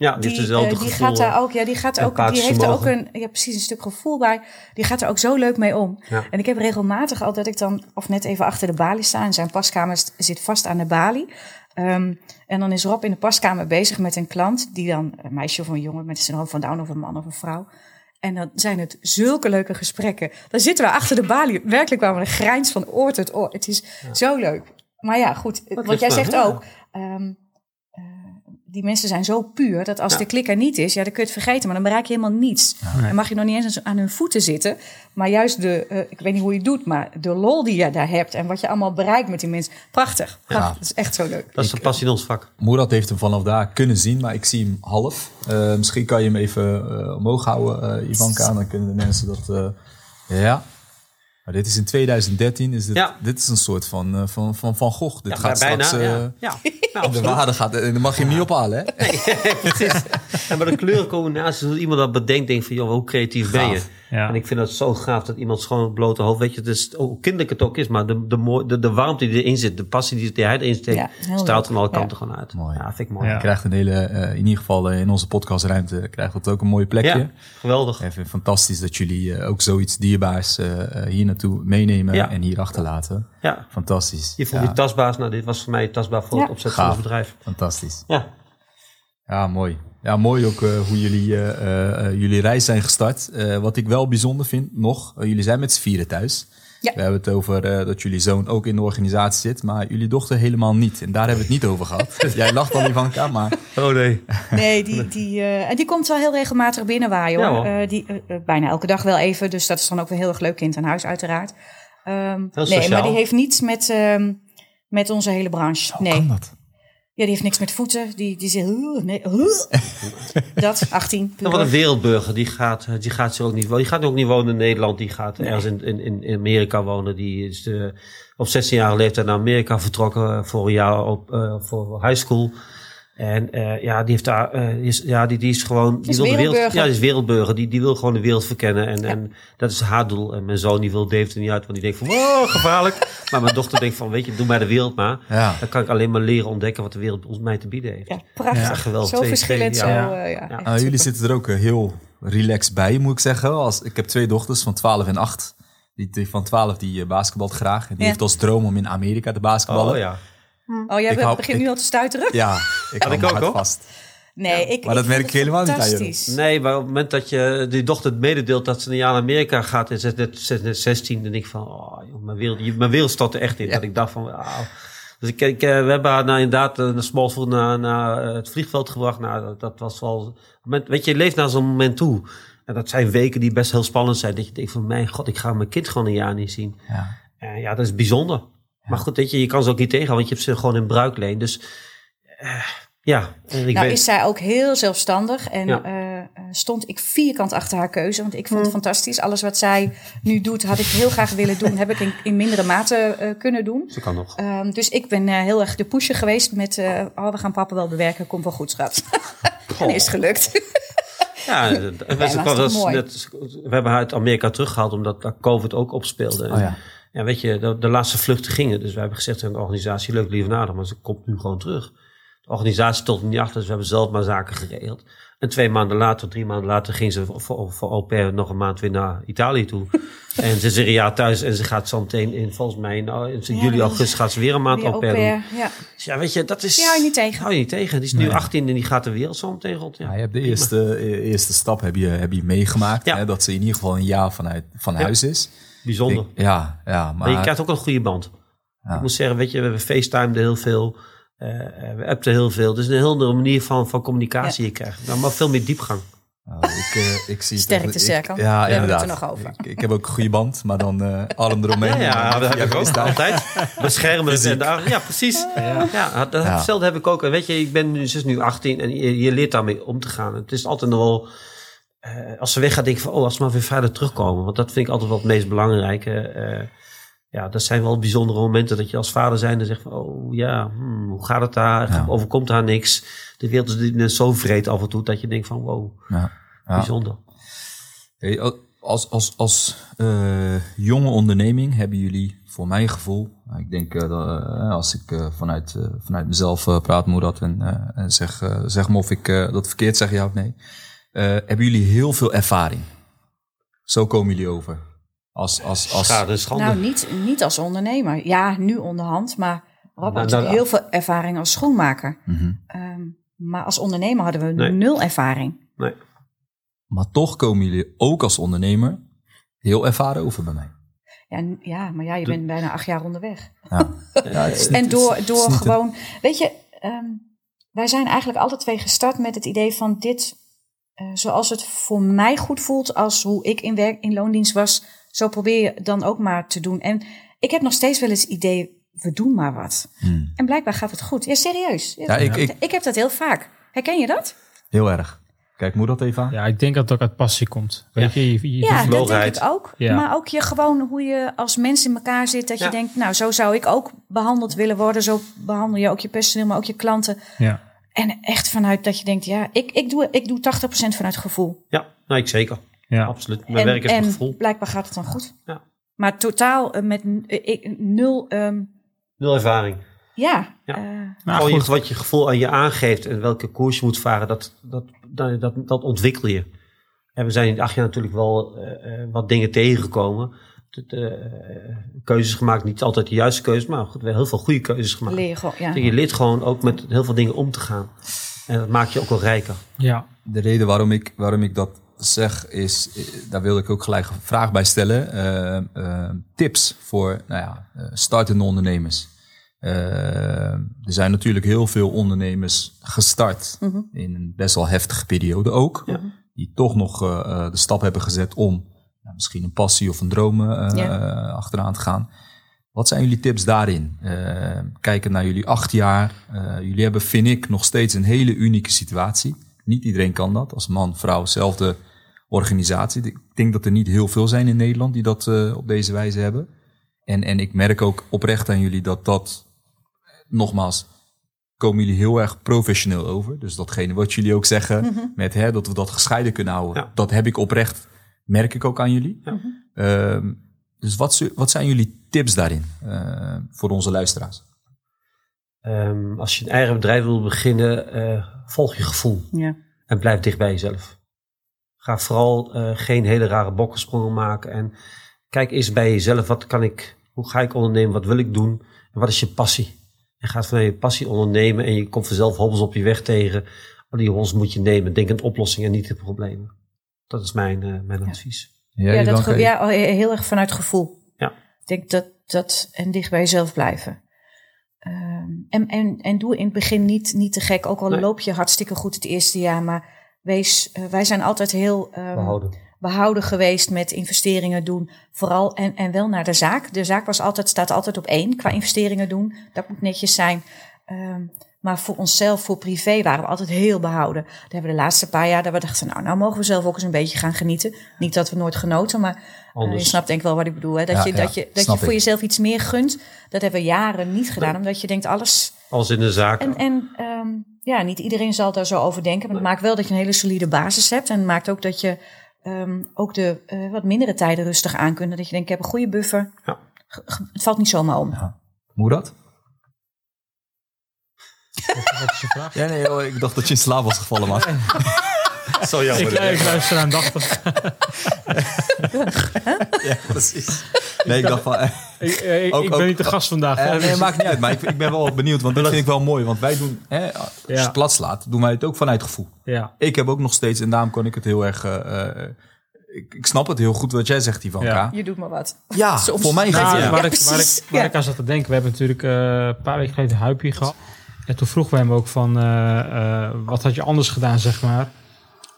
Die heeft Die, dezelfde eh, die gaat daar ook, ja, die gaat ook, die heeft er ook een, ja, precies een stuk gevoel bij. Die gaat er ook zo leuk mee om. Ja. En ik heb regelmatig al dat ik dan, of net even achter de balie sta. En zijn paskamer zit vast aan de balie. Ehm, en dan is Rob in de paskamer bezig met een klant, die dan, een meisje of een jongen met een syndroom van Down of een man of een vrouw. En dan zijn het zulke leuke gesprekken. Dan zitten we achter de balie. Werkelijk waar we een grijns van oor tot oor. Het is zo leuk. Maar ja, goed. wat jij zegt ja. ook. eh, die mensen zijn zo puur dat als Ja. de klik er niet is, ja, dan kun je het vergeten, maar dan bereik je helemaal niets. Dan mag je nog niet eens aan hun voeten zitten, maar juist de, eh, ik weet niet hoe je het doet, maar de lol die je daar hebt en wat je allemaal bereikt met die mensen, prachtig. prachtig. Dat is echt zo leuk. Dat is de passie in ons vak. Moerad heeft hem vanaf daar kunnen zien, maar ik zie hem half. Eh, misschien kan je hem even eh, omhoog houden, eh, Ivanka. Dan kunnen de mensen dat... eh, ja. Maar dit is in 2013. Is dit, Ja. dit is een soort van, eh, van, van Van Gogh. Dit Ja, gaat bijna. straks... eh, ja. Ja. Nou, de waarde gaat... En dan mag je hem niet ophalen, hè? Precies. En maar de kleurencombinaties, hoe iemand dat bedenkt, denkt van, joh, hoe creatief ben je? Ja. En ik vind het zo gaaf dat iemand gewoon het blote hoofd, weet je, het is, hoe kinderlijk het ook is, maar de, de, mooi- de, de warmte die erin zit, de passie die, die hij erin steekt, Ja, straalt van alle Ja. kanten gewoon uit. Mooi. Ja, vind ik mooi. Ja. Ja, Je krijgt een hele... eh, in ieder geval eh, in onze podcastruimte krijgt dat ook een mooi plekje. geweldig. Ik vind het fantastisch dat jullie eh, ook zoiets dierbaars eh, eh, hier naartoe meenemen Ja. en hier achterlaten. Ja. Fantastisch. Je voelt ja, die tasbaas, nou, dit was voor mij tasbaar voor Ja. het opzetten van het bedrijf. fantastisch. Ja. Ja, mooi. Ja, mooi ook eh, hoe jullie, eh, eh, jullie reis zijn gestart. Eh, wat ik wel bijzonder vind nog, jullie zijn met z'n vieren thuis. Ja. We hebben het over eh, dat jullie zoon ook in de organisatie zit, maar jullie dochter helemaal niet. En daar hebben we het niet over gehad. Jij lacht al, Ivanka, maar Oh nee. Nee, die, die, eh, en die komt wel heel regelmatig binnenwaaien hoor. Eh, die, bijna elke dag wel even, dus dat is dan ook weer heel erg leuk kind aan huis uiteraard. Ehm, nee, maar die heeft niets met, ehm, met onze hele branche. hoe nee. kan dat? Ja, die heeft niks met voeten. Die, die zegt, "Huh, nee, huh." dat, 18. Nou, wat een wereldburger, die gaat, die gaat ze ook niet wonen. Die gaat ook niet wonen in Nederland. Die gaat ergens in, in, in in Amerika wonen. Die is de, op 16-jarige leeftijd naar Amerika vertrokken voor een jaar op, eh, voor high school. En eh, ja, die heeft daar, eh, die is, ja, die, die is gewoon, die is wil de wereld, wereldburger. ja, die is wereldburger. Die, die wil gewoon de wereld verkennen. En, en dat is haar doel. En mijn zoon die wil David er niet uit, want die denkt van, wow, gevaarlijk. maar mijn dochter denkt van, weet je, doe mij de wereld maar. Ja. Dan kan ik alleen maar leren ontdekken wat de wereld ons mij te bieden heeft. Ja, prachtig. Ja, geweldig. Zo Twee- verschillend. twee- zo, ja. eh, ja, Ja. echt Nou, jullie zitten er ook heel relaxed bij, moet ik zeggen. Als, ik heb twee dochters van 12 en 8. Die, die van 12 die basketbalt graag. En die Ja. heeft als droom om in Amerika te basketballen. Oh ja. Oh, jij begint nu al te stuiteren? Ja, ik hou ik ook, hoor. vast. Nee, ik, Maar dat merk ik helemaal niet aan. Nee, maar op het moment dat je die dochter het mededeelt dat ze een jaar naar Amerika gaat en ze is net, ze is net 16, dan denk ik van, oh, joh, mijn, wereld, je- mijn wereld stort er echt in. Ja. Dat ik dacht van, wauw. Dus ik, ik, eh, we hebben haar nou inderdaad eh, naar Smallfoot naar, naar eh, het vliegveld gebracht. Nou, dat, dat was wel, moment, weet je, je leeft naar zo'n moment toe. En dat zijn weken die best heel spannend zijn. Dat je denkt van, mijn god, ik ga mijn kind gewoon een jaar niet zien. Ja. Eh, ja, dat is bijzonder. Maar goed, weet je, je kan ze ook niet tegenhouden, want je hebt ze gewoon in bruikleen. Dus eh, ja, en ik nou weet, is zij ook heel zelfstandig en Ja. eh, eh, stond ik vierkant achter haar keuze. Want ik vond het fantastisch. Alles wat zij nu doet, had ik heel graag willen doen. Heb ik in, in mindere mate eh, kunnen doen. ze kan nog. Ehm, dus ik ben eh, heel erg de pusher geweest met... eh, oh, we gaan papa wel bewerken, komt wel goed, schat. en is het gelukt. Ja, en net, we hebben haar uit Amerika teruggehaald omdat daar COVID ook opspeelde. En, Oh ja. ja, weet je, de, de laatste vluchten gingen. Dus we hebben gezegd aan de organisatie, leuk lieve nader, maar ze komt nu gewoon terug. Organisatie stond er niet achter, dus we hebben zelf maar zaken geregeld. En twee maanden later, drie maanden later, ging ze voor, voor, voor au pair nog een maand weer naar Italië toe. en ze is er een jaar thuis en ze gaat zo meteen in, volgens mij, nou, in Ja, juli, dat- augustus gaat ze weer een maand Weer au au pair doen. pair, ja. Dus ja, weet je, dat is... Die hou je niet tegen. Hou je niet tegen. Die is nu 18 en die gaat de wereld zo meteen rond. Ja. Ja, je hebt de eerste, e- eerste stap heb je, heb je meegemaakt. Ja. Hè, dat ze in ieder geval een jaar vanuit, van huis is. Bijzonder. Ik- ja, ja, maar, Maar je krijgt ook een goede band. Ja. Ik moet zeggen, weet je, we hebben FaceTime heel veel. Eh, eh, we appten heel veel. Dus een heel andere manier van, van communicatie je krijgt. Nou, maar veel meer diepgang. nou, ik, eh, ik zie Sterkte cirkel. Ja, Daar hebben we het inderdaad. er nog over. Ik, ik heb ook een goede band, maar dan eh arm eromheen. Ja, dat heb ik ook altijd. Beschermen en daar. Ja, precies. Ja, dat, Ja. hetzelfde heb ik ook. En Weet je, ik ben nu, ze is nu 18 en je, je leert daarmee om te gaan. Het is altijd nog wel... eh, als ze weggaat, denk ik van, oh, als ze maar weer verder terugkomen. Want dat vind ik altijd wel het meest belangrijke. Ja, dat zijn wel bijzondere momenten dat je als vader zijnde zegt van, oh ja, hmm, hoe gaat het daar? Ja. Overkomt haar niks? De wereld is net zo vreed af en toe dat je denkt van, wow, Ja, ja. bijzonder. Hey, als als, als eh, jonge onderneming hebben jullie, voor mijn gevoel, ik denk eh, dat, eh, als ik vanuit, vanuit mezelf praat, Moerad, en, eh, en zeg, zeg me of ik dat verkeerd zeg, ja of nee. eh, hebben jullie heel veel ervaring? Zo komen jullie over. Als, als, als, Schade, schande. Nou, niet, niet als ondernemer. Ja, nu onderhand, maar Rob had Nou, natuurlijk nou, heel veel ervaring als schoonmaker. Mhm. Ehm, maar als ondernemer hadden we Nee. nul ervaring. Nee. Maar toch komen jullie ook als ondernemer heel ervaren over bij mij. Ja, ja maar ja, je bent bijna acht jaar onderweg. Ja. Ja, het is niet- En door, is door gewoon, weet je, ehm, wij zijn eigenlijk alle twee gestart met het idee van dit, eh, zoals het voor mij goed voelt, als hoe ik in, werk, in loondienst was, zo probeer je dan ook maar te doen. En ik heb nog steeds wel eens het idee, we doen maar wat. Hmm. En blijkbaar gaat het goed. Ja, serieus. Ja, ik, ik, Ik heb dat heel vaak. Herken je dat? heel erg. Kijk, moet dat even aan? Ja, ik denk dat het ook uit passie komt. Weet je, je, je- Ja, dat denk ik ook. Ja. Maar ook je gewoon hoe je als mens in elkaar zit. Dat je Ja. denkt, nou, zo zou ik ook behandeld willen worden. Zo behandel je ook je personeel, maar ook je klanten. ja. En echt vanuit dat je denkt, ja, ik, ik, doe, ik doe 80% vanuit gevoel. Ja, nou, ik zeker. Ja. Absoluut. Mijn en werk is en een gevoel. blijkbaar gaat het dan goed. Ja. Maar totaal eh, met eh, ik- nul, ehm, Nul ervaring. ja. Ja. eh, Nou, Gewoon goed. wat je gevoel aan je aangeeft en welke koers je moet varen, dat, dat, dat, dat, dat ontwikkel je. En we zijn in acht jaar natuurlijk wel eh, eh, wat dingen tegengekomen. Eh, keuzes gemaakt, niet altijd de juiste keuzes, maar goed, we hebben heel veel goede keuzes gemaakt. leer je gewoon, ja. Je leert gewoon ook met heel veel dingen om te gaan. En dat maakt je ook wel rijker. ja. De reden waarom ik, waarom ik dat zeg is, daar wilde ik ook gelijk een vraag bij stellen. Eh, eh, tips voor nou ja, eh, startende ondernemers. Er zijn natuurlijk heel veel ondernemers gestart Mhm. in een best wel heftige periode ook. Ja. Die toch nog de stap hebben gezet om nou, misschien een passie of een droom Ja. achteraan te gaan. Wat zijn jullie tips daarin? Kijken naar jullie acht jaar. Jullie hebben, vind ik, nog steeds een hele unieke situatie. Niet iedereen kan dat. Als man, vrouw, zelfde organisatie. Ik denk dat er niet heel veel zijn in Nederland die dat eh, op deze wijze hebben. En, en ik merk ook oprecht aan jullie dat dat, nogmaals, komen jullie heel erg professioneel over. Dus datgene wat jullie ook zeggen, met hè, dat we dat gescheiden kunnen houden. Ja. Dat heb ik oprecht, merk ik ook aan jullie. Ja. Ehm, dus wat, wat zijn jullie tips daarin eh, voor onze luisteraars? Ehm, als je een eigen bedrijf wil beginnen, eh, volg je gevoel. ja. En blijf dicht bij jezelf. Ga vooral eh, geen hele rare bokkensprongen maken. En kijk eerst bij jezelf. Wat kan ik, hoe ga ik ondernemen? Wat wil ik doen? En wat is je passie? En ga vanuit je passie ondernemen. En je komt vanzelf hobbels op je weg tegen. Maar die hobbels moet je nemen. Denk aan oplossingen en niet de problemen. Dat is mijn, eh, mijn advies. Ja, dat ge- ja, oh, heel erg vanuit gevoel. Ja. Ik denk dat dat en dicht bij jezelf blijven. Ehm, en, en, en doe in het begin niet, niet te gek. Ook al Nee. loop je hartstikke goed het eerste jaar. Maar wees, eh, wij zijn altijd heel ehm, Behouden. behouden geweest met investeringen doen. Vooral en, en wel naar de zaak. De zaak was altijd, staat altijd op één qua investeringen doen. Dat moet netjes zijn. Ehm, maar voor onszelf, voor privé, waren we altijd heel behouden. Dat hebben we de laatste paar jaar dat we dachten, nou, nou mogen we zelf ook eens een beetje gaan genieten. Niet dat we nooit genoten, maar Anders. je snapt denk ik wel wat ik bedoel. Hè? Dat Ja, je, ja, dat je, dat je voor ik. jezelf iets meer gunt. Dat hebben we jaren niet gedaan, omdat je denkt alles... Als in de zaak. En, en ehm, ja, niet iedereen zal daar zo over denken. Maar het maakt wel dat je een hele solide basis hebt. En het maakt ook dat je ehm, ook de eh, wat mindere tijden rustig aan kunt. Dat je denkt, ik heb een goede buffer. Ja. Het valt niet zomaar om. Hoe dat? Wat is je vraag? Ja, nee, joh, ik dacht dat je in slaap was gevallen, man. Zo Ik, jammer. ik luister aandachtig. Ja, precies. Nee, ik dacht van... eh, Ik, eh, ik, Ook- ik ben ook- niet de gast vandaag. Eh, nee, dus- maakt niet uit. Maar ik, ik ben wel benieuwd, want dat vind ik wel mooi. Want wij doen, hè, als je Ja. het plat slaat, doen wij het ook vanuit gevoel. ja. Ik heb ook nog steeds, en daarom kan ik het heel erg... eh, eh, ik, ik snap het heel goed wat jij zegt, Ivanka. Ja. Je doet maar wat. Ja, Soms. voor mij Nou, gaat het. Ja, waar, ik, waar, precies. ik, waar Ja. ik aan zat te denken, we hebben natuurlijk eh, een paar weken geleden Huip hier gehad. En toen vroegen wij hem ook van, eh, eh, wat had je anders gedaan, zeg maar,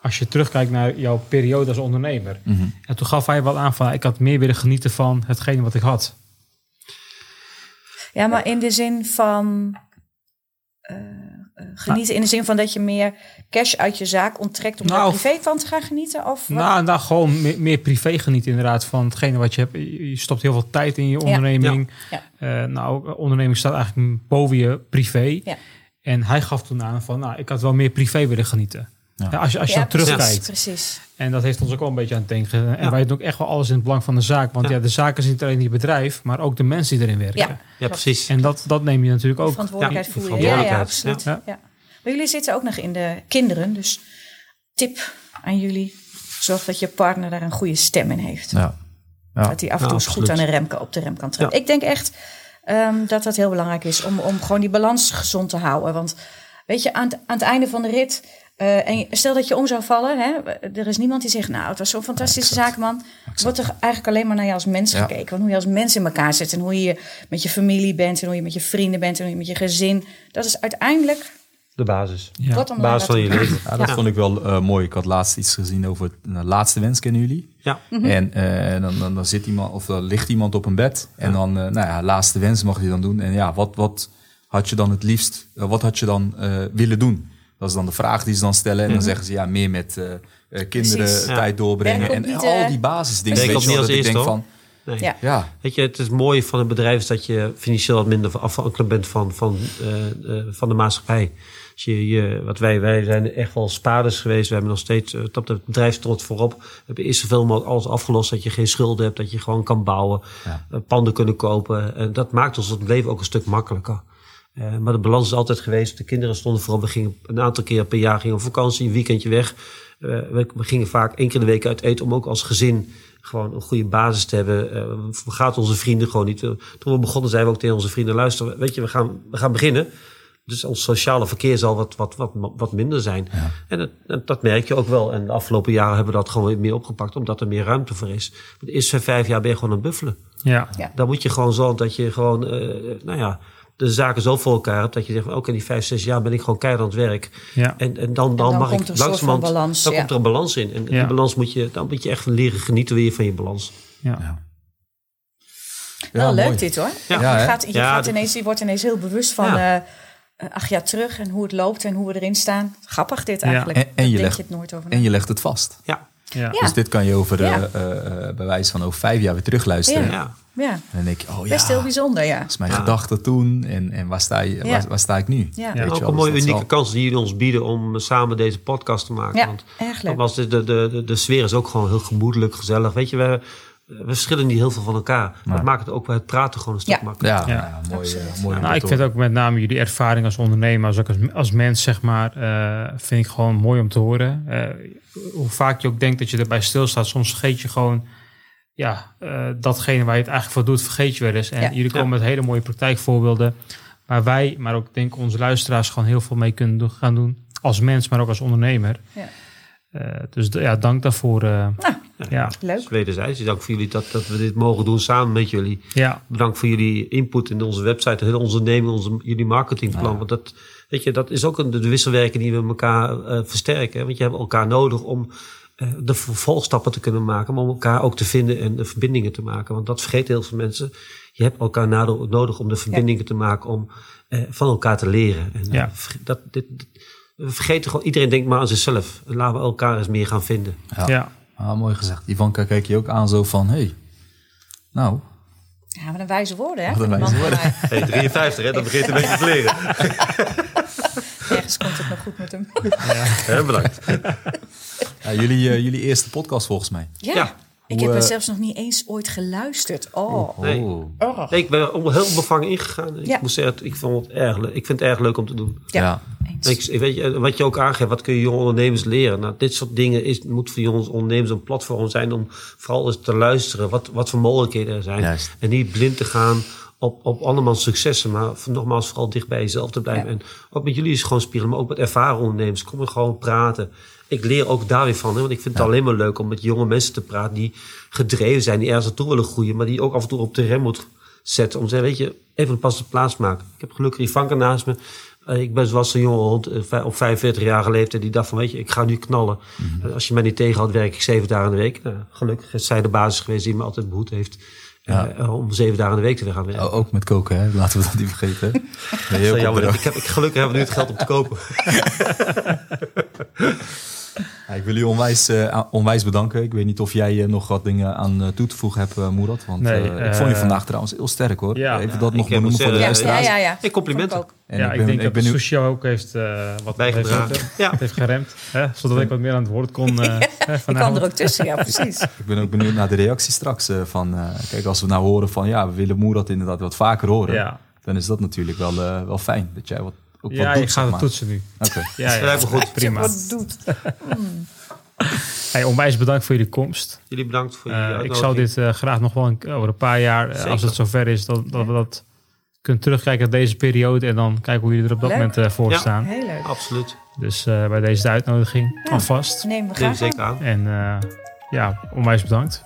als je terugkijkt naar jouw periode als ondernemer. Mhm. En toen gaf hij wat aan van, ik had meer willen genieten van hetgene wat ik had. Ja, maar in de zin van... eh, eh, genieten in de zin van dat je meer cash uit je zaak onttrekt om Nou, daar privé van te gaan genieten? Of wat? Nou, nou gewoon meer, meer privé genieten inderdaad van hetgene wat je hebt. Je je stopt heel veel tijd in je onderneming. Ja. Eh, nou, onderneming staat eigenlijk boven je privé. Ja. En hij gaf toen aan van, nou, ik had wel meer privé willen genieten. Ja. Ja, als je, als je Ja, dan precies, terugkijkt. Precies. En dat heeft ons ook wel een beetje aan het denken. En Ja. wij doen ook echt wel alles in het belang van de zaak. Want ja, Ja. de zaak is niet alleen je bedrijf, maar ook de mensen die erin werken. Ja. Ja, precies. En dat, dat neem je natuurlijk ook. verantwoordelijkheid Ja, Ja, absoluut. ja. Ja. Maar jullie zitten ook nog in de kinderen. Dus tip aan jullie. Zorg dat je partner daar een goede stem in heeft. Ja. Ja. Dat hij af en toe goed aan de rem, op de rem kan trappen. Ik denk echt ehm, dat dat heel belangrijk is om, om gewoon die balans gezond te houden. Want weet je, aan het, aan het einde van de rit... eh, en stel dat je om zou vallen, hè, er is niemand die zegt... nou, het was zo'n fantastische zaak, man. Er wordt er eigenlijk alleen maar naar je als mens Ja. gekeken. Want hoe je als mens in elkaar zit... en hoe je met je familie bent... en hoe je met je vrienden bent... en hoe je met je gezin... dat is uiteindelijk De basis. Ja. De basis van je leven. Ja, dat Ja. vond ik wel eh, mooi. Ik had laatst iets gezien over het eh, laatste wens, kennen jullie? Ja. En eh, dan, dan, dan zit iemand, of dan ligt iemand op een bed. En dan, nou ja, laatste wens mag je dan doen. En ja, wat, wat had je dan het liefst, wat had je dan willen doen? Dat is dan de vraag die ze dan stellen. En dan zeggen ze ja, meer met eh, eh, kinderen Precies. Tijd doorbrengen. En niet, al die basisdingen. Weet je niet wel, dat als ik denk van, Nee. Ja. ja, Weet je, het is mooi van een bedrijf is dat je financieel wat minder afhankelijk bent van, van, eh, eh, van de maatschappij. Als je, je, wat wij, wij zijn echt wel spaarders geweest. We hebben nog steeds, uh, het bedrijf stond voorop. We hebben eerst zoveel mogelijk alles afgelost. Dat je geen schulden hebt, dat je gewoon kan bouwen. Ja. panden kunnen kopen. En dat maakt ons het leven ook een stuk makkelijker. Eh, maar de balans is altijd geweest. De kinderen stonden voorop. We gingen een aantal keer per jaar gingen op vakantie, een weekendje weg. Eh, we, we gingen vaak één keer de week uit eten om ook als gezin gewoon een goede basis te hebben. Eh, we vergaten onze vrienden gewoon niet. Toen we begonnen zeiden we ook tegen onze vrienden, luister, weet je, we gaan, we gaan beginnen. Dus ons sociale verkeer zal wat, wat, wat, wat minder zijn. En, dat, en dat merk je ook wel. En de afgelopen jaren hebben we dat gewoon weer meer opgepakt, omdat er meer ruimte voor is. De eerste vijf jaar ben je gewoon aan het buffelen. Ja. Dan moet je gewoon zorgen dat je gewoon, eh, nou ja, de zaken zo voor elkaar hebt dat je zegt van oké, die vijf, zes jaar ben ik gewoon keihard aan het werk. Ja. En, en dan, dan, dan mag komt ik er langzamerhand, balans, dan ja. komt er een balans in. En Ja. die balans moet je, dan moet je echt leren genieten weer van je balans. Ja. Ja. Wel Ja, leuk mooi. dit hoor. Ja. Ja, je gaat, je, Ja, gaat ineens, je wordt ineens heel bewust van Ja. eh, eh, acht jaar terug en hoe het loopt en hoe we erin staan. Grappig dit Ja. eigenlijk. En- je denk legt- je het nooit over na. En je legt het vast. Ja. Dus dit kan je over, eh Ja. eh, eh, bij wijze van over vijf jaar weer terugluisteren. Ja. En dan denk je, oh ja, best heel dat bijzonder, ja. is mijn Ja. gedachte toen. En, en waar, sta je, Ja. waar, waar sta ik nu? Ja. Weet je ook wel, een mooie dus dat is unieke kans die jullie ons bieden om samen deze podcast te maken. Ja, Want erg leuk. nogmaals, de, de, de, de sfeer is ook gewoon heel gemoedelijk, gezellig. Weet je, we, we verschillen niet heel veel van elkaar. Maar dat maakt het ook bij het praten gewoon een stuk Ja. makkelijker. Ja, Ja. ja, mooi, mooi Nou, ik vind ook met name jullie ervaring als ondernemer, als ook als, als mens, zeg maar, eh, vind ik gewoon mooi om te horen. Eh, hoe vaak je ook denkt dat je erbij stilstaat, soms vergeet je gewoon, ja, eh, datgene waar je het eigenlijk voor doet, vergeet je wel eens. En Ja. jullie komen Ja. met hele mooie praktijkvoorbeelden, waar wij, maar ook denk ik onze luisteraars gewoon heel veel mee kunnen doen, gaan doen, als mens, maar ook als ondernemer. Ja. Eh, dus ja, dank daarvoor. eh, ja, Leuk. Wederzijds. Dank voor jullie dat, dat we dit mogen doen samen met jullie. ja, Bedankt voor jullie input in onze website, heel onze onderneming, onze, jullie marketingplan. Want dat, weet je, dat is ook een, de wisselwerking die we elkaar eh, versterken. hè. Want je hebt elkaar nodig om de vervolgstappen te kunnen maken, maar om elkaar ook te vinden en de verbindingen te maken. Want dat vergeten heel veel mensen. Je hebt elkaar nodig om de verbindingen te maken, om eh, van elkaar te leren. En, eh, Ja. dat, dit, dit- we vergeten gewoon, iedereen denkt maar aan zichzelf. En laten we elkaar eens meer gaan vinden. Ja. ja. Ah, mooi gezegd. Ivanka kijk je ook aan zo van, hey, nou, Ja, wat een wijze woorden, hè? Wat een wijze mij. Hey, 53, hè? dat begint een beetje te leren. Ergens komt het nog goed met hem. Hè, bedankt. ja, jullie, eh, jullie eerste podcast volgens mij. Ja, Ja. ik heb er eh, zelfs nog niet eens ooit geluisterd. Oh, Nee. Oh. Nee, ik ben heel bevangen ingegaan. Ik Ja. moet zeggen, ik, vond het erg, leuk. ik vind het erg leuk om te doen. Ja. Ja. Eens. Ik, weet je, wat je ook aangeeft, wat kun je jonge ondernemers leren? Nou, dit soort dingen is, moet voor jonge ondernemers een platform zijn om vooral eens te luisteren wat, wat voor mogelijkheden er zijn. Juist. En niet blind te gaan op, op andermans successen, maar voor- nogmaals vooral dicht bij jezelf te blijven. Ja. En ook met jullie is gewoon spiegelen, maar ook met ervaren ondernemers. Kom er gewoon praten. Ik leer ook daar weer van, hè, want ik vind het alleen maar leuk om met jonge mensen te praten die gedreven zijn, die ergens naartoe willen groeien, maar die ook af en toe op de rem moet zetten. Om te zeggen, weet je, even een passe plaats maken. Ik heb gelukkig Ivanka naast me. Eh, Ik ben zoals een jonge hond eh, op 45-jarige leeftijd die dacht van, weet je, ik ga nu knallen. Eh, Als je mij niet tegenhoudt, werk ik zeven dagen in de week. Nou, gelukkig is zij de basis geweest die me altijd behoed heeft Ja. om zeven dagen in de week te gaan werken. Oh, ook met koken, hè? Laten we dat niet vergeten. Op jammer. Ik heb, ik, gelukkig hebben we nu het geld om te kopen. Ja, ik wil u onwijs, eh, onwijs bedanken. Ik weet niet of jij eh, nog wat dingen aan eh, toe te voegen hebt, uh, Moerad. Want Nee, eh, ik vond je vandaag trouwens heel sterk, hoor. ja. Even Ja, dat nog ik, benoemen voor de Ja, luisteraars. ja, ja. Hey, complimenten. Vond ik ook. En ja, ik, denk dat ben de nu- sushi ook heeft eh, wat Bijgedragen. heeft, Ja. het heeft geremd. Hè? Zodat ik wat meer aan het woord kon eh, Ik kan er ook tussen, ja, precies. Ik ben ook benieuwd naar de reactie straks. van, eh, kijk, als we nou horen van ja, we willen Moerad inderdaad wat vaker horen. Ja, Dan is dat natuurlijk wel, wel fijn. Dat jij wat, ja wat je doet, gaat zeg het toetsen nu. Oké. Ja, ja, me goed. Prima. Wat doet. Hey, onwijs bedankt voor jullie komst. Jullie bedankt voor je Eh, ik zou dit eh, graag nog wel een, over een paar jaar, eh, als het zover is, dat, dat we dat kunnen terugkijken naar deze periode en dan kijken hoe jullie er op dat Leuk. moment eh, voor Ja. staan. Heel leuk. Absoluut. Dus eh, bij deze de uitnodiging alvast. Neem we Neem graag zeker aan. En eh, ja, onwijs bedankt.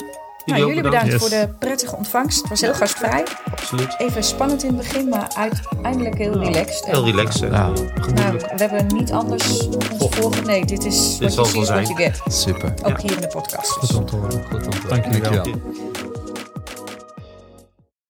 Nou, jullie bedankt Yes. voor de prettige ontvangst. Het was heel gastvrij. Absoluut. Even spannend in het begin, maar uiteindelijk heel relaxed. Heel relaxed. Ja. nou, gemoedelijk. we hebben niet anders ons voor. Nee, dit is Dit wel is what zijn. you get. Super. Ook hier in de podcast. Goed om te horen. Goed om te- Dank jullie wel. Dankjewel.